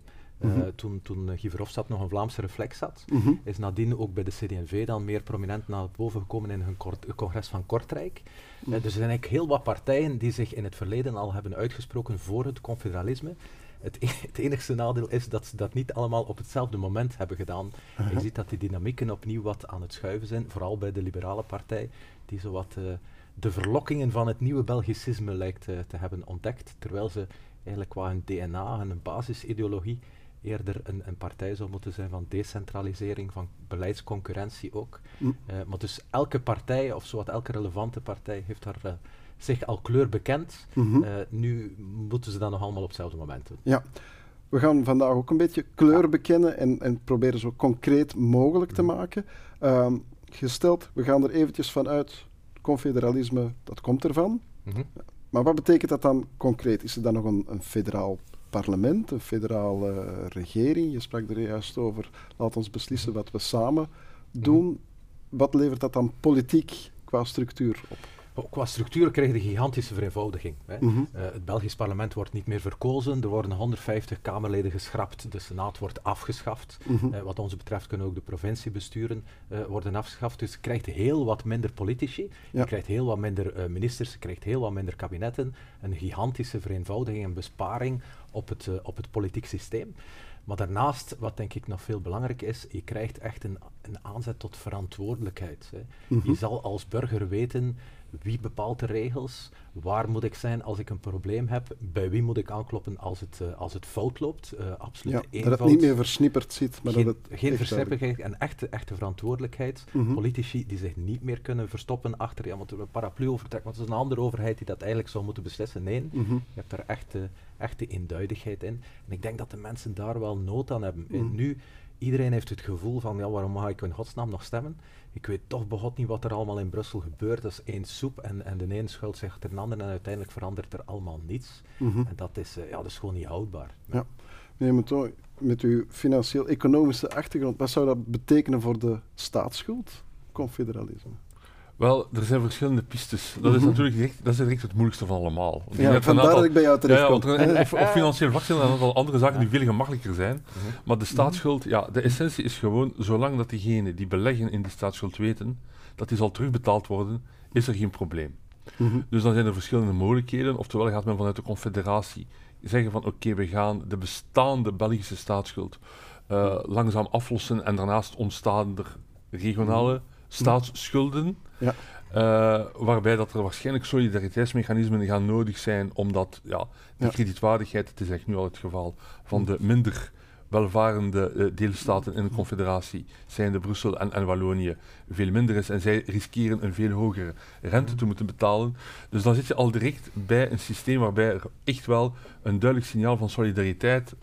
[SPEAKER 2] Mhm.
[SPEAKER 5] Toen, toen eh, Guy Verhofstadt nog een Vlaamse reflex had,
[SPEAKER 2] Mhm.
[SPEAKER 5] is nadien ook bij de CD&V dan meer prominent naar boven gekomen in hun eh, congres van Kortrijk. Eh, dus er zijn eigenlijk heel wat partijen die zich in het verleden al hebben uitgesproken voor het confederalisme. Het, e- het enigste nadeel is dat ze dat niet allemaal op hetzelfde moment hebben gedaan. Je ziet dat die dynamieken opnieuw wat aan het schuiven zijn, vooral bij de liberale partij, die zowat eh de verlokkingen van het nieuwe Belgicisme lijkt eh, te hebben ontdekt, terwijl ze eigenlijk qua hun DNA en een basisideologie eerder een, een partij zou moeten zijn van decentralisering, van beleidsconcurrentie ook.
[SPEAKER 2] Mm.
[SPEAKER 5] Maar dus elke partij, of zowat elke relevante partij, heeft daar zich al kleur bekend.
[SPEAKER 2] Mhm.
[SPEAKER 5] Eh, nu moeten ze dat nog allemaal op hetzelfde moment doen.
[SPEAKER 2] Ja, we gaan vandaag ook een beetje kleur bekennen en, en proberen zo concreet mogelijk te maken. Ehm, gesteld, we gaan er eventjes vanuit, confederalisme, dat komt ervan.
[SPEAKER 5] Mhm.
[SPEAKER 2] Maar wat betekent dat dan concreet? Is er dan nog een, een federaal parlement, een federale regering? Je sprak er juist over, laat ons beslissen wat we samen doen. Wat levert dat dan politiek qua structuur op?
[SPEAKER 5] Qua structuur krijg je een gigantische vereenvoudiging. Hè.
[SPEAKER 2] Mhm.
[SPEAKER 5] Eh, het Belgisch parlement wordt niet meer verkozen, er worden 150 Kamerleden geschrapt, de Senaat wordt afgeschaft.
[SPEAKER 2] Mhm.
[SPEAKER 5] Eh, wat ons betreft kunnen ook de provinciebesturen eh, worden afgeschaft. Dus je krijgt heel wat minder politici,
[SPEAKER 2] Ja.
[SPEAKER 5] je krijgt heel wat minder ministers, je krijgt heel wat minder kabinetten. Een gigantische vereenvoudiging en besparing op het, op het politiek systeem. Maar daarnaast, wat denk ik nog veel belangrijk is, je krijgt echt een, een aanzet tot verantwoordelijkheid. Hè.
[SPEAKER 2] Mhm.
[SPEAKER 5] Je zal als burger weten wie bepaalt de regels, waar moet ik zijn als ik een probleem heb, bij wie moet ik aankloppen als het, uh, als het fout loopt. Uh, absoluut
[SPEAKER 2] ja, dat het niet meer versnipperd zit, maar
[SPEAKER 5] geen,
[SPEAKER 2] dat het
[SPEAKER 5] Geen versnipperdheid en echte, echte verantwoordelijkheid. Mm -hmm. Politici die zich niet meer kunnen verstoppen achter, ja, we een paraplu overtrekken, want het is een andere overheid die dat eigenlijk zou moeten beslissen. Nee, mm -hmm. je hebt daar echte, echte eenduidigheid in. En ik denk dat de mensen daar wel nood aan hebben. Mm. Nu, iedereen heeft het gevoel van, ja, waarom mag ik in godsnaam nog stemmen? ik weet toch begot niet wat er allemaal in Brussel gebeurt. Dat is één soep en, en de een schuilt zich achter de ander en uiteindelijk verandert er allemaal niets. Mm -hmm. En dat is, uh, ja, dat is gewoon niet houdbaar.
[SPEAKER 2] Ja. Meneer met uw financieel-economische achtergrond, wat zou dat betekenen voor de staatsschuld, confederalisme?
[SPEAKER 6] Wel, er zijn verschillende pistes. Dat is natuurlijk direct, dat is direct het moeilijkste van allemaal.
[SPEAKER 2] Want ja, vandaar aantal, dat ik bij jou terecht
[SPEAKER 6] ja, ja, op, op, financieel vlak zijn er een aantal andere zaken die veel gemakkelijker zijn. -hmm. Maar de staatsschuld, ja, de essentie is gewoon, zolang dat diegenen die beleggen in die staatsschuld weten dat die zal terugbetaald worden, is er geen probleem. -hmm. Dus dan zijn er verschillende mogelijkheden. Oftewel gaat men vanuit de confederatie zeggen van oké, okay, we gaan de bestaande Belgische staatsschuld uh, langzaam aflossen en daarnaast ontstaan er regionale staatsschulden. Ja. Uh, waarbij dat er waarschijnlijk solidariteitsmechanismen gaan nodig zijn, omdat ja, de ja. kredietwaardigheid, het is echt nu al het geval, van de minder welvarende uh, deelstaten in de confederatie, zijn de Brussel en, en Wallonië, veel minder is. En zij riskeren een veel hogere rente te moeten betalen. Dus dan zit je al direct bij een systeem waarbij er echt wel een duidelijk signaal van solidariteit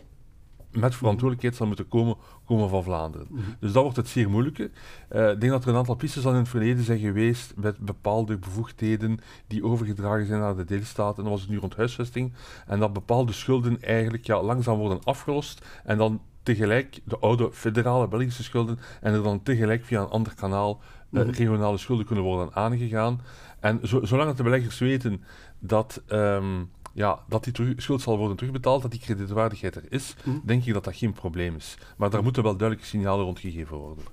[SPEAKER 6] met verantwoordelijkheid zal moeten komen, komen van Vlaanderen. Mm -hmm. Dus dat wordt het zeer moeilijke. Uh, ik denk dat er een aantal pistes al in het verleden zijn geweest met bepaalde bevoegdheden die overgedragen zijn naar de deelstaten. Dan was het nu rond huisvesting. En dat bepaalde schulden eigenlijk ja, langzaam worden afgelost en dan tegelijk de oude federale Belgische schulden en er dan tegelijk via een ander kanaal uh, mm -hmm. regionale schulden kunnen worden aangegaan. En zo, zolang de beleggers weten dat... Um, ja, dat die schuld zal worden terugbetaald, dat die kredietwaardigheid er is, mm. denk ik dat dat geen probleem is. Maar daar moeten wel duidelijke signalen rond gegeven worden.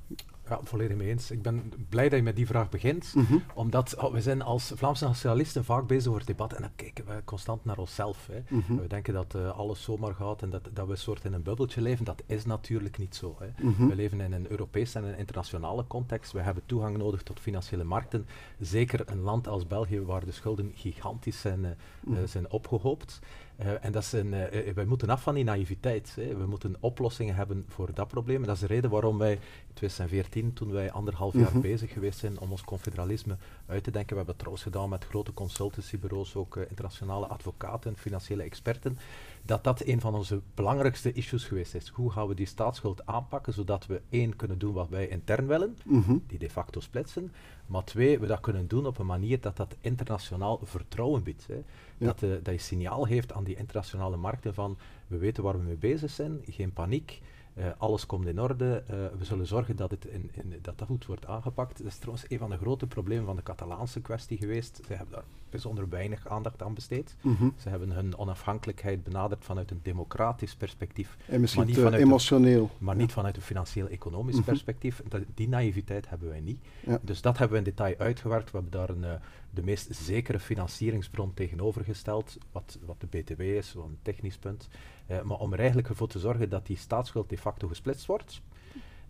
[SPEAKER 5] Ja, volledig mee eens. Ik ben blij dat je met die vraag begint, mm -hmm. omdat oh, we zijn als Vlaamse nationalisten vaak bezig over het debat en dan kijken we constant naar onszelf. Hè. Mm -hmm. We denken dat uh, alles zomaar gaat en dat, dat we een soort in een bubbeltje leven. Dat is natuurlijk niet zo. Hè. Mm -hmm. We leven in een Europese en een internationale context. We hebben toegang nodig tot financiële markten. Zeker een land als België, waar de schulden gigantisch zijn, uh, uh, zijn opgehoopt. Uh, en dat is een, uh, wij moeten af van die naïviteit. Hè. We moeten oplossingen hebben voor dat probleem. En dat is de reden waarom wij in 2014, toen wij anderhalf jaar mm -hmm. bezig geweest zijn om ons confederalisme uit te denken, we hebben het trouwens gedaan met grote consultancybureaus, ook internationale advocaten, financiële experten, dat dat een van onze belangrijkste issues geweest is. Hoe gaan we die staatsschuld aanpakken, zodat we één kunnen doen wat wij intern willen, mm -hmm. die de facto splitsen, maar twee, we dat kunnen doen op een manier dat dat internationaal vertrouwen biedt. Hè. Ja. Dat, uh, dat je signaal geeft aan die internationale markten van we weten waar we mee bezig zijn, geen paniek, uh, alles komt in orde, uh, we zullen zorgen dat, het in, in, dat dat goed wordt aangepakt. Dat is trouwens een van de grote problemen van de Catalaanse kwestie geweest. Ze hebben daar bijzonder weinig aandacht aan besteed. Mm -hmm. Ze hebben hun onafhankelijkheid benaderd vanuit een democratisch perspectief.
[SPEAKER 2] En misschien maar niet vanuit emotioneel.
[SPEAKER 5] Een, maar niet vanuit een financieel-economisch mm -hmm. perspectief. Dat, die naïviteit hebben wij niet. Ja. Dus dat hebben we in detail uitgewerkt. We hebben daar een, uh, de meest zekere financieringsbron tegenovergesteld, wat, wat de BTW is, wat een technisch punt. Uh, maar om er eigenlijk voor te zorgen dat die staatsschuld de facto gesplitst wordt,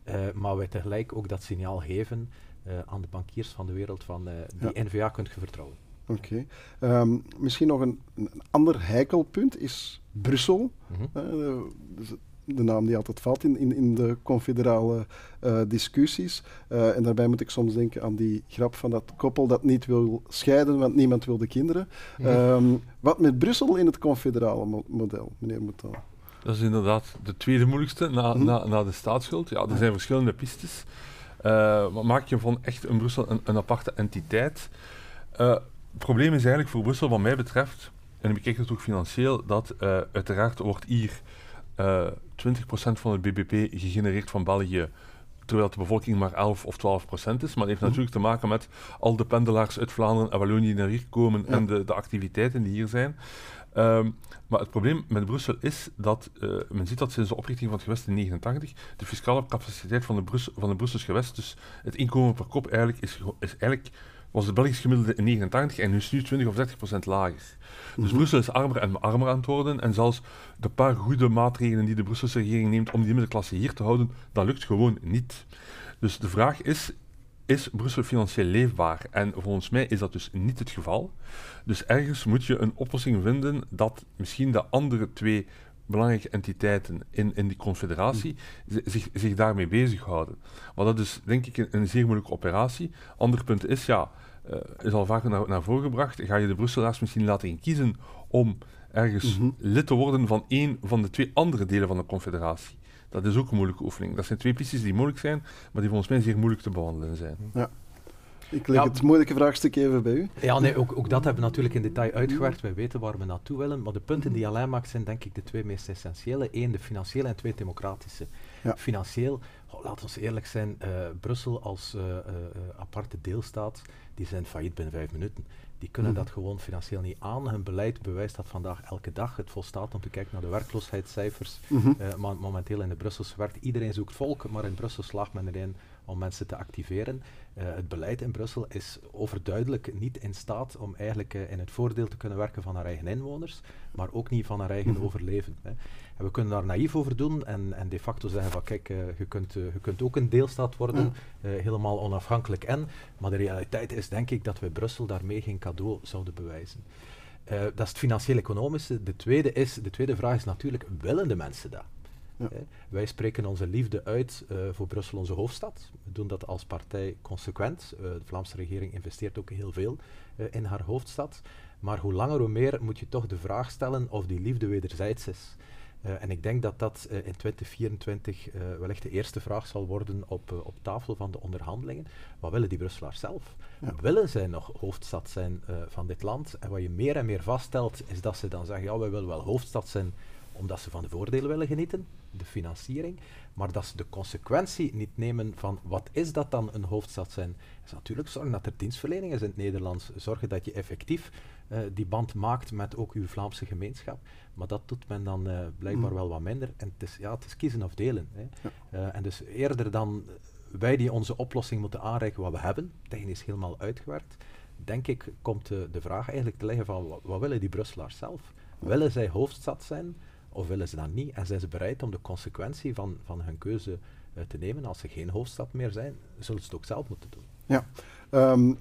[SPEAKER 5] uh, maar wij tegelijk ook dat signaal geven uh, aan de bankiers van de wereld van die ja. NVA kunt je vertrouwen.
[SPEAKER 2] Oké. Okay. Um, misschien nog een, een, ander heikelpunt is Brussel. Mm -hmm. dus de naam die altijd valt in, in, in de confederale uh, discussies. Uh, en daarbij moet ik soms denken aan die grap van dat koppel dat niet wil scheiden, want niemand wil de kinderen. Ja. Um, wat met Brussel in het confederale mo model, meneer Mouton?
[SPEAKER 6] Dat is inderdaad de tweede moeilijkste na, hm? na, na de staatsschuld. Ja, er zijn verschillende pistes. Maak je van echt een Brussel een, een aparte entiteit? Het probleem is eigenlijk voor Brussel, wat mij betreft, en ik bekijk het ook financieel, dat uiteraard wordt hier uh, 20% van het bbp gegenereerd van België, terwijl de bevolking maar 11 of 12 procent is. Maar het heeft mm. natuurlijk te maken met al de pendelaars uit Vlaanderen en Wallonië die naar hier komen ja. en de, de, activiteiten die hier zijn. Um, maar het probleem met Brussel is dat uh, men ziet dat sinds de oprichting van het gewest in 1989 de fiscale capaciteit van de, Brussel, van de Brussels gewest, dus het inkomen per kop, eigenlijk is, is eigenlijk was het Belgisch gemiddelde in 89 en nu is nu 20 of 30 procent lager. Dus mm -hmm. Brussel is armer en armer aan het worden. En zelfs de paar goede maatregelen die de Brusselse regering neemt om die middenklasse hier te houden, dat lukt gewoon niet. Dus de vraag is, is Brussel financieel leefbaar? En volgens mij is dat dus niet het geval. Dus ergens moet je een oplossing vinden dat misschien de andere twee belangrijke entiteiten in, in die confederatie zi- zich, zich daarmee bezighouden. Maar dat is denk ik een, een zeer moeilijke operatie. Ander punt is, ja, eh, is al vaker naar, naar voren gebracht, ga je de Brusselaars misschien laten kiezen om ergens
[SPEAKER 2] Mhm.
[SPEAKER 6] lid te worden van één van de twee andere delen van de confederatie. Dat is ook een moeilijke oefening. Dat zijn twee posities die moeilijk zijn, maar die volgens mij zeer moeilijk te behandelen zijn.
[SPEAKER 2] Ik leg
[SPEAKER 5] Ja.
[SPEAKER 2] het moeilijke vraagstuk even bij u.
[SPEAKER 5] Ja, nee, ook, ook dat hebben we natuurlijk in detail uitgewerkt. Wij weten waar we naartoe willen. Maar de punten die Alain maakt zijn denk ik de twee meest essentiële. Eén, de financiële en twee, democratische.
[SPEAKER 2] Ja.
[SPEAKER 5] Financieel, oh, laten we eerlijk zijn, eh, Brussel als eh, eh, aparte deelstaat, die zijn failliet binnen vijf minuten. Die kunnen
[SPEAKER 2] Mhm.
[SPEAKER 5] dat gewoon financieel niet aan. Hun beleid bewijst dat vandaag elke dag. Het volstaat om te kijken naar de werkloosheidscijfers. Mo- momenteel in de Brusselse werkt iedereen zoekt volk, maar in Brussel slaagt men erin om mensen te activeren. Eh, het beleid in Brussel is overduidelijk niet in staat om eigenlijk eh, in het voordeel te kunnen werken van haar eigen inwoners, maar ook niet van haar eigen
[SPEAKER 2] Mhm.
[SPEAKER 5] overleven. Hè. En we kunnen daar naïef over doen en, en de facto zeggen van kijk, eh, je, kunt, je kunt ook een deelstaat worden, helemaal onafhankelijk en, maar de realiteit is denk ik dat we Brussel daarmee geen cadeau zouden bewijzen. Dat is het financieel-economische. De tweede, is, de tweede vraag is natuurlijk, willen de mensen dat?
[SPEAKER 2] Ja.
[SPEAKER 5] Wij spreken onze liefde uit eh, voor Brussel, onze hoofdstad. We doen dat als partij consequent. Eh, de Vlaamse regering investeert ook heel veel eh, in haar hoofdstad. Maar hoe langer hoe meer moet je toch de vraag stellen of die liefde wederzijds is. En ik denk dat dat in 2024 eh, wellicht de eerste vraag zal worden op, op tafel van de onderhandelingen. Wat willen die Brusselaars zelf?
[SPEAKER 2] Ja.
[SPEAKER 5] Willen zij nog hoofdstad zijn van dit land? En wat je meer en meer vaststelt, is dat ze dan zeggen, ja, wij willen wel hoofdstad zijn omdat ze van de voordelen willen genieten, de financiering, maar dat ze de consequentie niet nemen van wat is dat dan een hoofdstad zijn. Is natuurlijk zorgen dat er dienstverlening is in het Nederlands, zorgen dat je effectief eh, die band maakt met ook uw Vlaamse gemeenschap, maar dat doet men dan eh, blijkbaar
[SPEAKER 2] Mm.
[SPEAKER 5] wel wat minder. En het is, ja, het is kiezen of delen. Hè. Eh, en dus eerder dan wij die onze oplossing moeten aanreiken wat we hebben, technisch helemaal uitgewerkt, denk ik komt de, de vraag eigenlijk te liggen van wat, wat willen die Brusselaars zelf? Willen zij hoofdstad zijn of willen ze dat niet? En zijn ze bereid om de consequentie van, van hun keuze eh, te nemen? Als ze geen hoofdstad meer zijn, zullen ze het ook zelf moeten doen.
[SPEAKER 2] Ehm,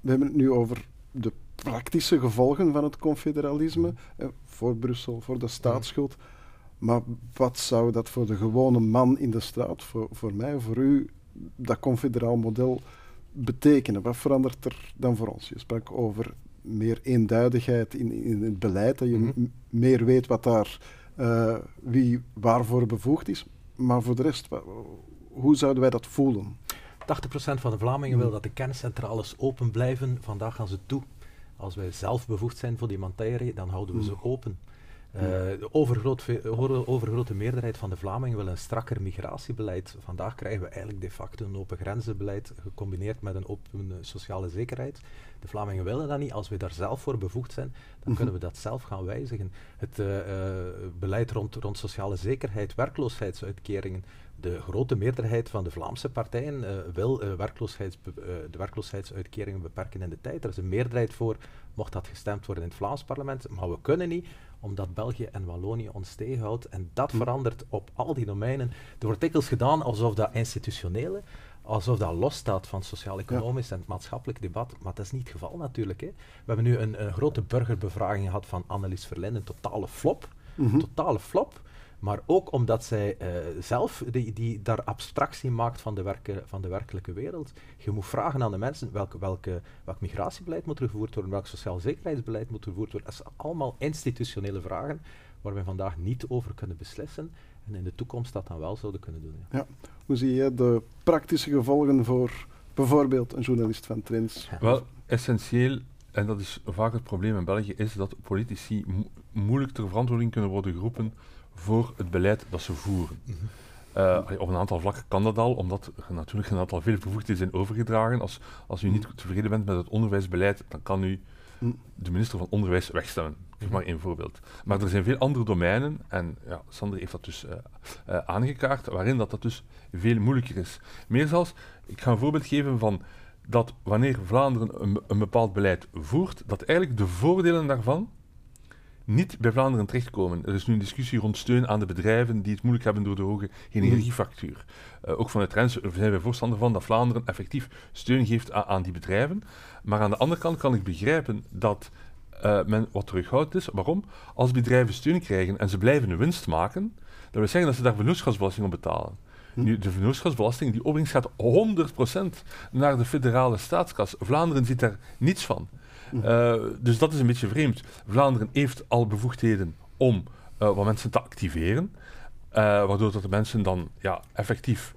[SPEAKER 2] we hebben het nu over de praktische gevolgen van het confederalisme eh, voor Brussel, voor de staatsschuld. Maar wat zou dat voor de gewone man in de straat, voor, voor mij, voor u, dat confederaal model betekenen? Wat verandert er dan voor ons? Je sprak over meer eenduidigheid in, in het beleid, dat je
[SPEAKER 5] Mhm.
[SPEAKER 2] meer weet wat daar, eh, wie waarvoor bevoegd is. Maar voor de rest, hoe zouden wij dat voelen?
[SPEAKER 5] 80% van de Vlamingen wil dat de kerncentrales open blijven. Vandaag gaan ze toe. Als wij zelf bevoegd zijn voor die materie, dan houden we ze open. Eh, de overgroot overgrote meerderheid van de Vlamingen wil een strakker migratiebeleid. Vandaag krijgen we eigenlijk de facto een open grenzenbeleid gecombineerd met een open eh, sociale zekerheid. De Vlamingen willen dat niet. Als we daar zelf voor bevoegd zijn, dan
[SPEAKER 2] Mhm.
[SPEAKER 5] kunnen we dat zelf gaan wijzigen. Het eh, beleid rond, rond sociale zekerheid, werkloosheidsuitkeringen. De grote meerderheid van de Vlaamse partijen eh, wil eh, werkloosheids, eh, de werkloosheidsuitkeringen beperken in de tijd. Er is een meerderheid voor, mocht dat gestemd worden in het Vlaams parlement. Maar we kunnen niet, omdat België en Wallonië ons tegenhoudt. En dat
[SPEAKER 2] Hm.
[SPEAKER 5] verandert op al die domeinen. Er wordt dikwijls gedaan alsof dat institutionele, alsof dat losstaat van sociaal-economisch en het maatschappelijk debat. Maar dat is niet het geval natuurlijk. Hè. We hebben nu een, een grote burgerbevraging gehad van Annelies Verlinde, een totale flop.
[SPEAKER 2] Mhm.
[SPEAKER 5] Totale flop. Maar ook omdat zij eh, zelf die, die daar abstractie maakt van de, werke, van de werkelijke wereld. Je moet vragen aan de mensen welke, welke, welk migratiebeleid moet er gevoerd worden, welk sociaal zekerheidsbeleid moet er gevoerd worden. Dat zijn allemaal institutionele vragen waar we vandaag niet over kunnen beslissen en in de toekomst dat dan wel zouden kunnen doen. Ja.
[SPEAKER 2] Hoe zie je de praktische gevolgen voor bijvoorbeeld een journalist van Trends?
[SPEAKER 6] Wel, essentieel, en dat is vaak het probleem in België, is dat politici mo- moeilijk ter verantwoording kunnen worden geroepen voor het beleid dat ze voeren. Eh, op een aantal vlakken kan dat al, omdat er natuurlijk een aantal veel bevoegdheden zijn overgedragen. Als, als u niet tevreden bent met het onderwijsbeleid, dan kan u
[SPEAKER 2] Mm.
[SPEAKER 6] de minister van Onderwijs wegstemmen. Geef maar één voorbeeld. Maar er zijn veel andere domeinen, en ja, Sander heeft dat dus eh, eh, aangekaart, waarin dat, dat dus veel moeilijker is. Meer zelfs, ik ga een voorbeeld geven van dat wanneer Vlaanderen een, een bepaald beleid voert, dat eigenlijk de voordelen daarvan niet bij Vlaanderen terechtkomen. Er is nu een discussie rond steun aan de bedrijven die het moeilijk hebben door de hoge energiefactuur. Uh, ook vanuit Rens zijn wij voorstander van dat Vlaanderen effectief steun geeft aan, die bedrijven. Maar aan de andere kant kan ik begrijpen dat uh, men wat terughoudt is. Waarom? Als bedrijven steun krijgen en ze blijven een winst maken, dat wil zeggen dat ze daar vennootschapsbelasting op betalen. Hm. Nu, de vennootschapsbelasting, die opbrengst gaat 100% naar de federale staatskas. Vlaanderen ziet daar niets van. Uh, dus dat is een beetje vreemd. Vlaanderen heeft al bevoegdheden om uh, wat mensen te activeren, uh, waardoor dat de mensen dan ja, effectief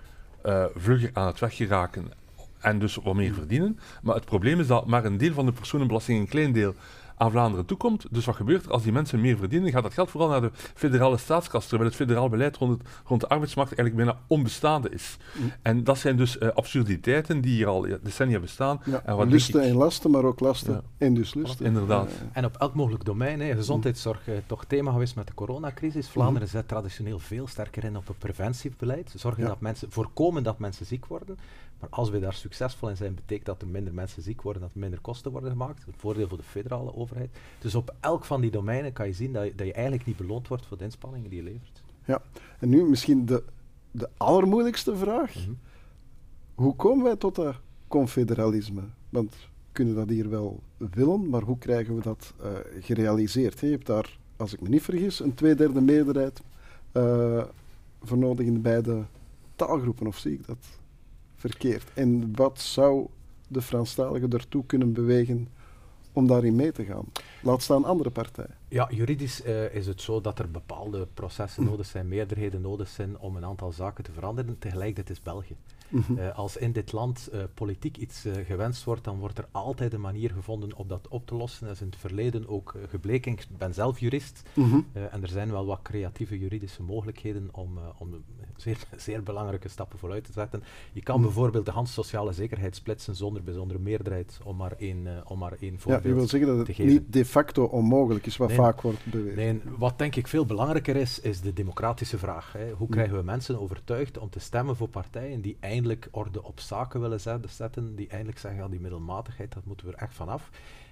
[SPEAKER 6] vlugger aan het weg geraken en dus wat meer verdienen. Maar het probleem is dat maar een deel van de personenbelasting, een klein deel, aan Vlaanderen toekomt. Dus wat gebeurt er als die mensen meer verdienen? Gaat dat geld vooral naar de federale staatskas, terwijl het federaal beleid rond, het, rond de arbeidsmarkt eigenlijk bijna onbestaande is. Mm. En dat zijn dus uh, absurditeiten die hier al decennia bestaan.
[SPEAKER 2] Ja, en wat lusten en lasten, maar ook lasten en dus lusten.
[SPEAKER 6] Inderdaad.
[SPEAKER 5] En op elk mogelijk domein, hè, gezondheidszorg, uh, toch thema geweest met de coronacrisis. Vlaanderen mm. zet traditioneel veel sterker in op het preventiebeleid. Zorgen dat mensen, voorkomen dat mensen ziek worden. Maar als we daar succesvol in zijn, betekent dat er minder mensen ziek worden, dat er minder kosten worden gemaakt. Een voordeel voor de federale overheid. Dus op elk van die domeinen kan je zien dat je, dat je eigenlijk niet beloond wordt voor de inspanningen die je levert.
[SPEAKER 2] Ja, en nu misschien de, de allermoeilijkste vraag. Mhm. Hoe komen wij tot dat confederalisme? Want we kunnen dat hier wel willen, maar hoe krijgen we dat uh, gerealiseerd? Je hebt daar, als ik me niet vergis, een tweederde meerderheid uh, voor nodig in beide taalgroepen, of zie ik dat verkeerd? En wat zou de Franstaligen ertoe kunnen bewegen om daarin mee te gaan? Laat staan andere partijen.
[SPEAKER 5] Ja, juridisch uh, is het zo dat er bepaalde processen nodig zijn, meerderheden nodig zijn om een aantal zaken te veranderen. Tegelijkertijd is België. Mhm. Uh, als in dit land uh, politiek iets gewenst wordt, dan wordt er altijd een manier gevonden om dat op te lossen. Dat is in het verleden ook gebleken. Ik ben zelf jurist mhm. en er zijn wel wat creatieve juridische mogelijkheden om, om zeer, zeer belangrijke stappen vooruit te zetten. Je kan mhm. bijvoorbeeld de hand sociale zekerheid splitsen zonder bijzondere meerderheid, om maar één, om maar één voorbeeld
[SPEAKER 2] ja, je wil zeggen dat het niet de facto onmogelijk is, wat vaak wordt beweerd.
[SPEAKER 5] Nee, wat denk ik veel belangrijker is, is de democratische vraag. Hè. Hoe krijgen we mensen overtuigd om te stemmen voor partijen die eindelijk orde op zaken willen zetten, die eindelijk zeggen, ja, die middelmatigheid, dat moeten we er echt vanaf.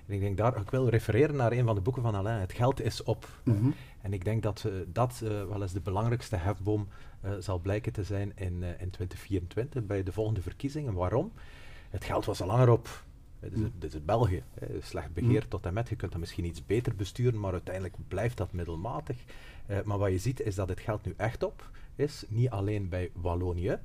[SPEAKER 5] En ik denk daar, ik wil refereren naar een van de boeken van Alain, Het geld is op. Mhm. En ik denk dat uh, dat uh, wel eens de belangrijkste hefboom uh, zal blijken te zijn in, in 2024 bij de volgende verkiezingen. Waarom? Het geld was al langer op. Dit is, dit is België. Hè. Slecht beheer mm. tot en met. Je kunt dat misschien iets beter besturen, maar uiteindelijk blijft dat middelmatig. Maar wat je ziet is dat het geld nu echt op is. Niet alleen bij Wallonië,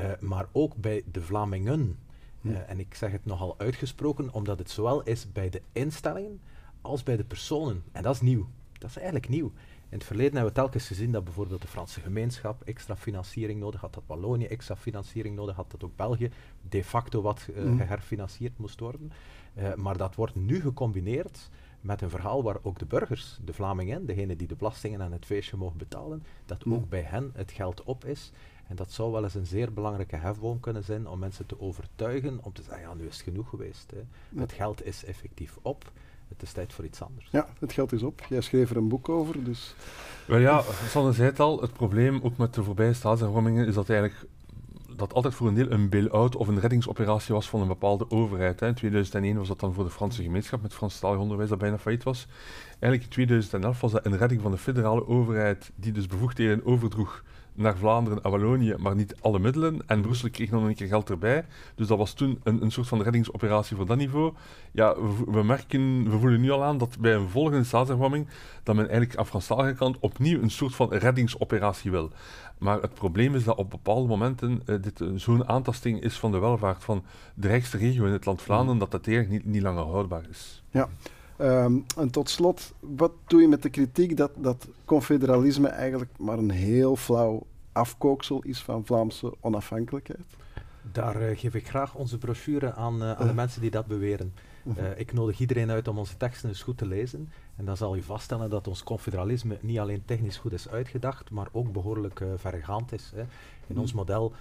[SPEAKER 5] uh, maar ook bij de Vlamingen. Uh, en ik zeg het nogal uitgesproken, omdat het zowel is bij de instellingen als bij de personen. En dat is nieuw. Dat is eigenlijk nieuw. In het verleden hebben we telkens gezien dat bijvoorbeeld de Franse gemeenschap extra financiering nodig had, dat Wallonië extra financiering nodig had, dat ook België de facto wat uh, geherfinancierd moest worden. Uh, maar dat wordt nu gecombineerd met een verhaal waar ook de burgers, de Vlamingen, degene die de belastingen aan het feestje mogen betalen, dat ook bij hen het geld op is. En dat zou wel eens een zeer belangrijke hefboom kunnen zijn om mensen te overtuigen om te zeggen, ja, nu is het genoeg geweest. Hè. Het geld is effectief op het is tijd voor iets anders.
[SPEAKER 2] Ja, het geld is op. Jij schreef er een boek over, dus...
[SPEAKER 6] Wel ja, Sanne zei het al, het probleem ook met de voorbije staatshervormingen is dat eigenlijk dat altijd voor een deel een bail-out of een reddingsoperatie was van een bepaalde overheid. Hè. In 2001 was dat dan voor de Franse gemeenschap met Franstalig onderwijs dat bijna failliet was. Eigenlijk in 2011 was dat een redding van de federale overheid die dus bevoegdheden overdroeg naar Vlaanderen en Wallonië, maar niet alle middelen. En Brussel kreeg nog een keer geld erbij. Dus dat was toen een, een soort van reddingsoperatie voor dat niveau. Ja, we, we, merken, we voelen nu al aan dat bij een volgende staatshervorming dat men eigenlijk aan Franstalige kant opnieuw een soort van reddingsoperatie wil. Maar het probleem is dat op bepaalde momenten uh, dit uh, zo'n aantasting is van de welvaart van de rijkste regio in het land Vlaanderen, dat dat eigenlijk niet, niet langer houdbaar is.
[SPEAKER 2] Ja. Um, en tot slot, wat doe je met de kritiek dat, dat confederalisme eigenlijk maar een heel flauw afkooksel is van Vlaamse onafhankelijkheid?
[SPEAKER 5] Daar uh, geef ik graag onze brochure aan, uh, aan de mensen die dat beweren. Uh, ik nodig iedereen uit om onze teksten eens goed te lezen. En dan zal je vaststellen dat ons confederalisme niet alleen technisch goed is uitgedacht, maar ook behoorlijk vergaand is. Hè. In ons model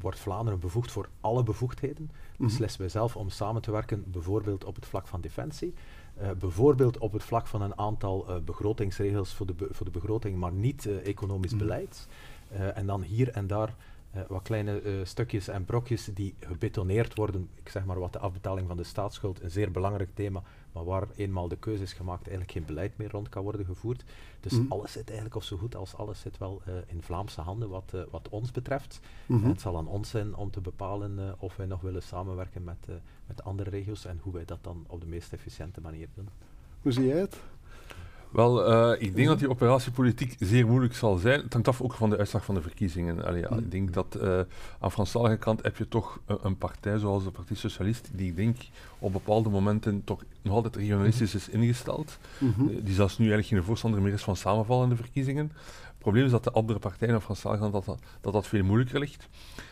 [SPEAKER 5] wordt Vlaanderen bevoegd voor alle bevoegdheden. Beslissen wij zelf om samen te werken, bijvoorbeeld op het vlak van defensie. Uh, bijvoorbeeld op het vlak van een aantal uh, begrotingsregels voor de, voor de begroting, maar niet uh, economisch mm. beleid. en dan hier en daar uh, wat kleine uh, stukjes en brokjes die gebetoneerd worden. Ik zeg maar wat de afbetaling van de staatsschuld, een zeer belangrijk thema, maar waar eenmaal de keuze is gemaakt, eigenlijk geen beleid meer rond kan worden gevoerd. Dus mm. alles zit eigenlijk, of zo goed als alles zit wel uh, in Vlaamse handen wat, wat ons betreft. Mm -hmm. het zal aan ons zijn om te bepalen of wij nog willen samenwerken met, met andere regio's en hoe wij dat dan op de meest efficiënte manier doen.
[SPEAKER 2] Hoe zie jij het?
[SPEAKER 6] Wel, uh, ik denk dat die operatiepolitiek zeer moeilijk zal zijn. Het hangt af ook van de uitslag van de verkiezingen. Allee, ja, ik denk dat uh, aan Franstalige kant heb je toch een, een, partij zoals de Partij Socialist, die ik denk op bepaalde momenten toch nog altijd regionalistisch is ingesteld. Mm -hmm. Die zelfs nu eigenlijk geen voorstander meer is van samenvallende verkiezingen. Het probleem is dat de andere partijen aan Franstalige kant dat, dat, dat dat veel moeilijker ligt.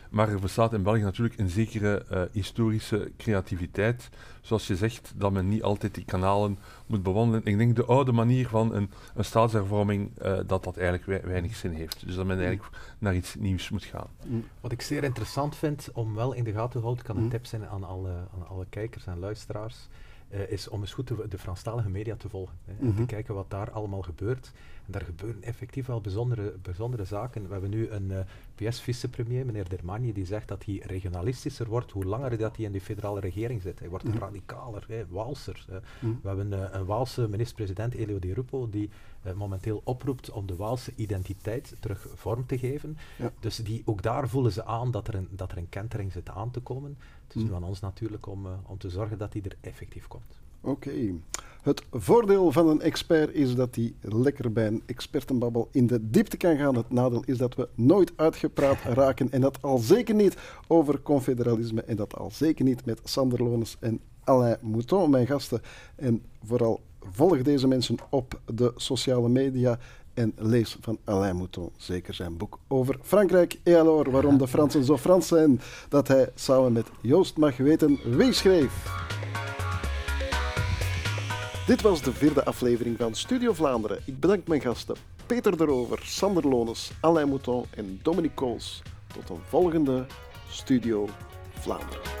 [SPEAKER 6] Maar er bestaat in België natuurlijk een zekere uh, historische creativiteit. Zoals je zegt, dat men niet altijd die kanalen moet bewandelen. Ik denk de oude manier van een, een staatshervorming, uh, dat dat eigenlijk weinig zin heeft. Dus dat men eigenlijk naar iets nieuws moet gaan.
[SPEAKER 5] Wat ik zeer interessant vind om wel in de gaten te houden, kan een tip zijn aan alle, aan alle kijkers en luisteraars. Uh, is om eens goed de, de Franstalige media te volgen. Hè, mm -hmm. En te kijken wat daar allemaal gebeurt. En daar gebeuren effectief wel bijzondere, bijzondere zaken. We hebben nu een uh, PS-vicepremier, meneer Dermagne, die zegt dat hij regionalistischer wordt hoe langer dat hij in de federale regering zit. Hij wordt mm -hmm. radicaler, hè, Walser. Hè. Mm -hmm. We hebben uh, een Waalse minister-president, Elio Di Rupo, die momenteel oproept om de Waalse identiteit terug vorm te geven. Ja. Dus die, ook daar voelen ze aan dat er een, dat er een kentering zit aan te komen. Het is nu aan ons natuurlijk om, om te zorgen dat die er effectief komt.
[SPEAKER 2] Oké. Okay. Het voordeel van een expert is dat hij lekker bij een expertenbabbel in de diepte kan gaan. Het nadeel is dat we nooit uitgepraat raken. En dat al zeker niet over confederalisme. En dat al zeker niet met Sander Lones en Alain Mouton, mijn gasten. En vooral volg deze mensen op de sociale media. En lees van Alain Mouton zeker zijn boek over Frankrijk. Alors, waarom de Fransen zo Frans zijn. Dat hij samen met Joost mag weten wie schreef. Dit was de vierde aflevering van Studio Vlaanderen. Ik bedank mijn gasten Peter de Rover, Sander Lones, Alain Mouton en Dominique Kools. Tot een volgende Studio Vlaanderen.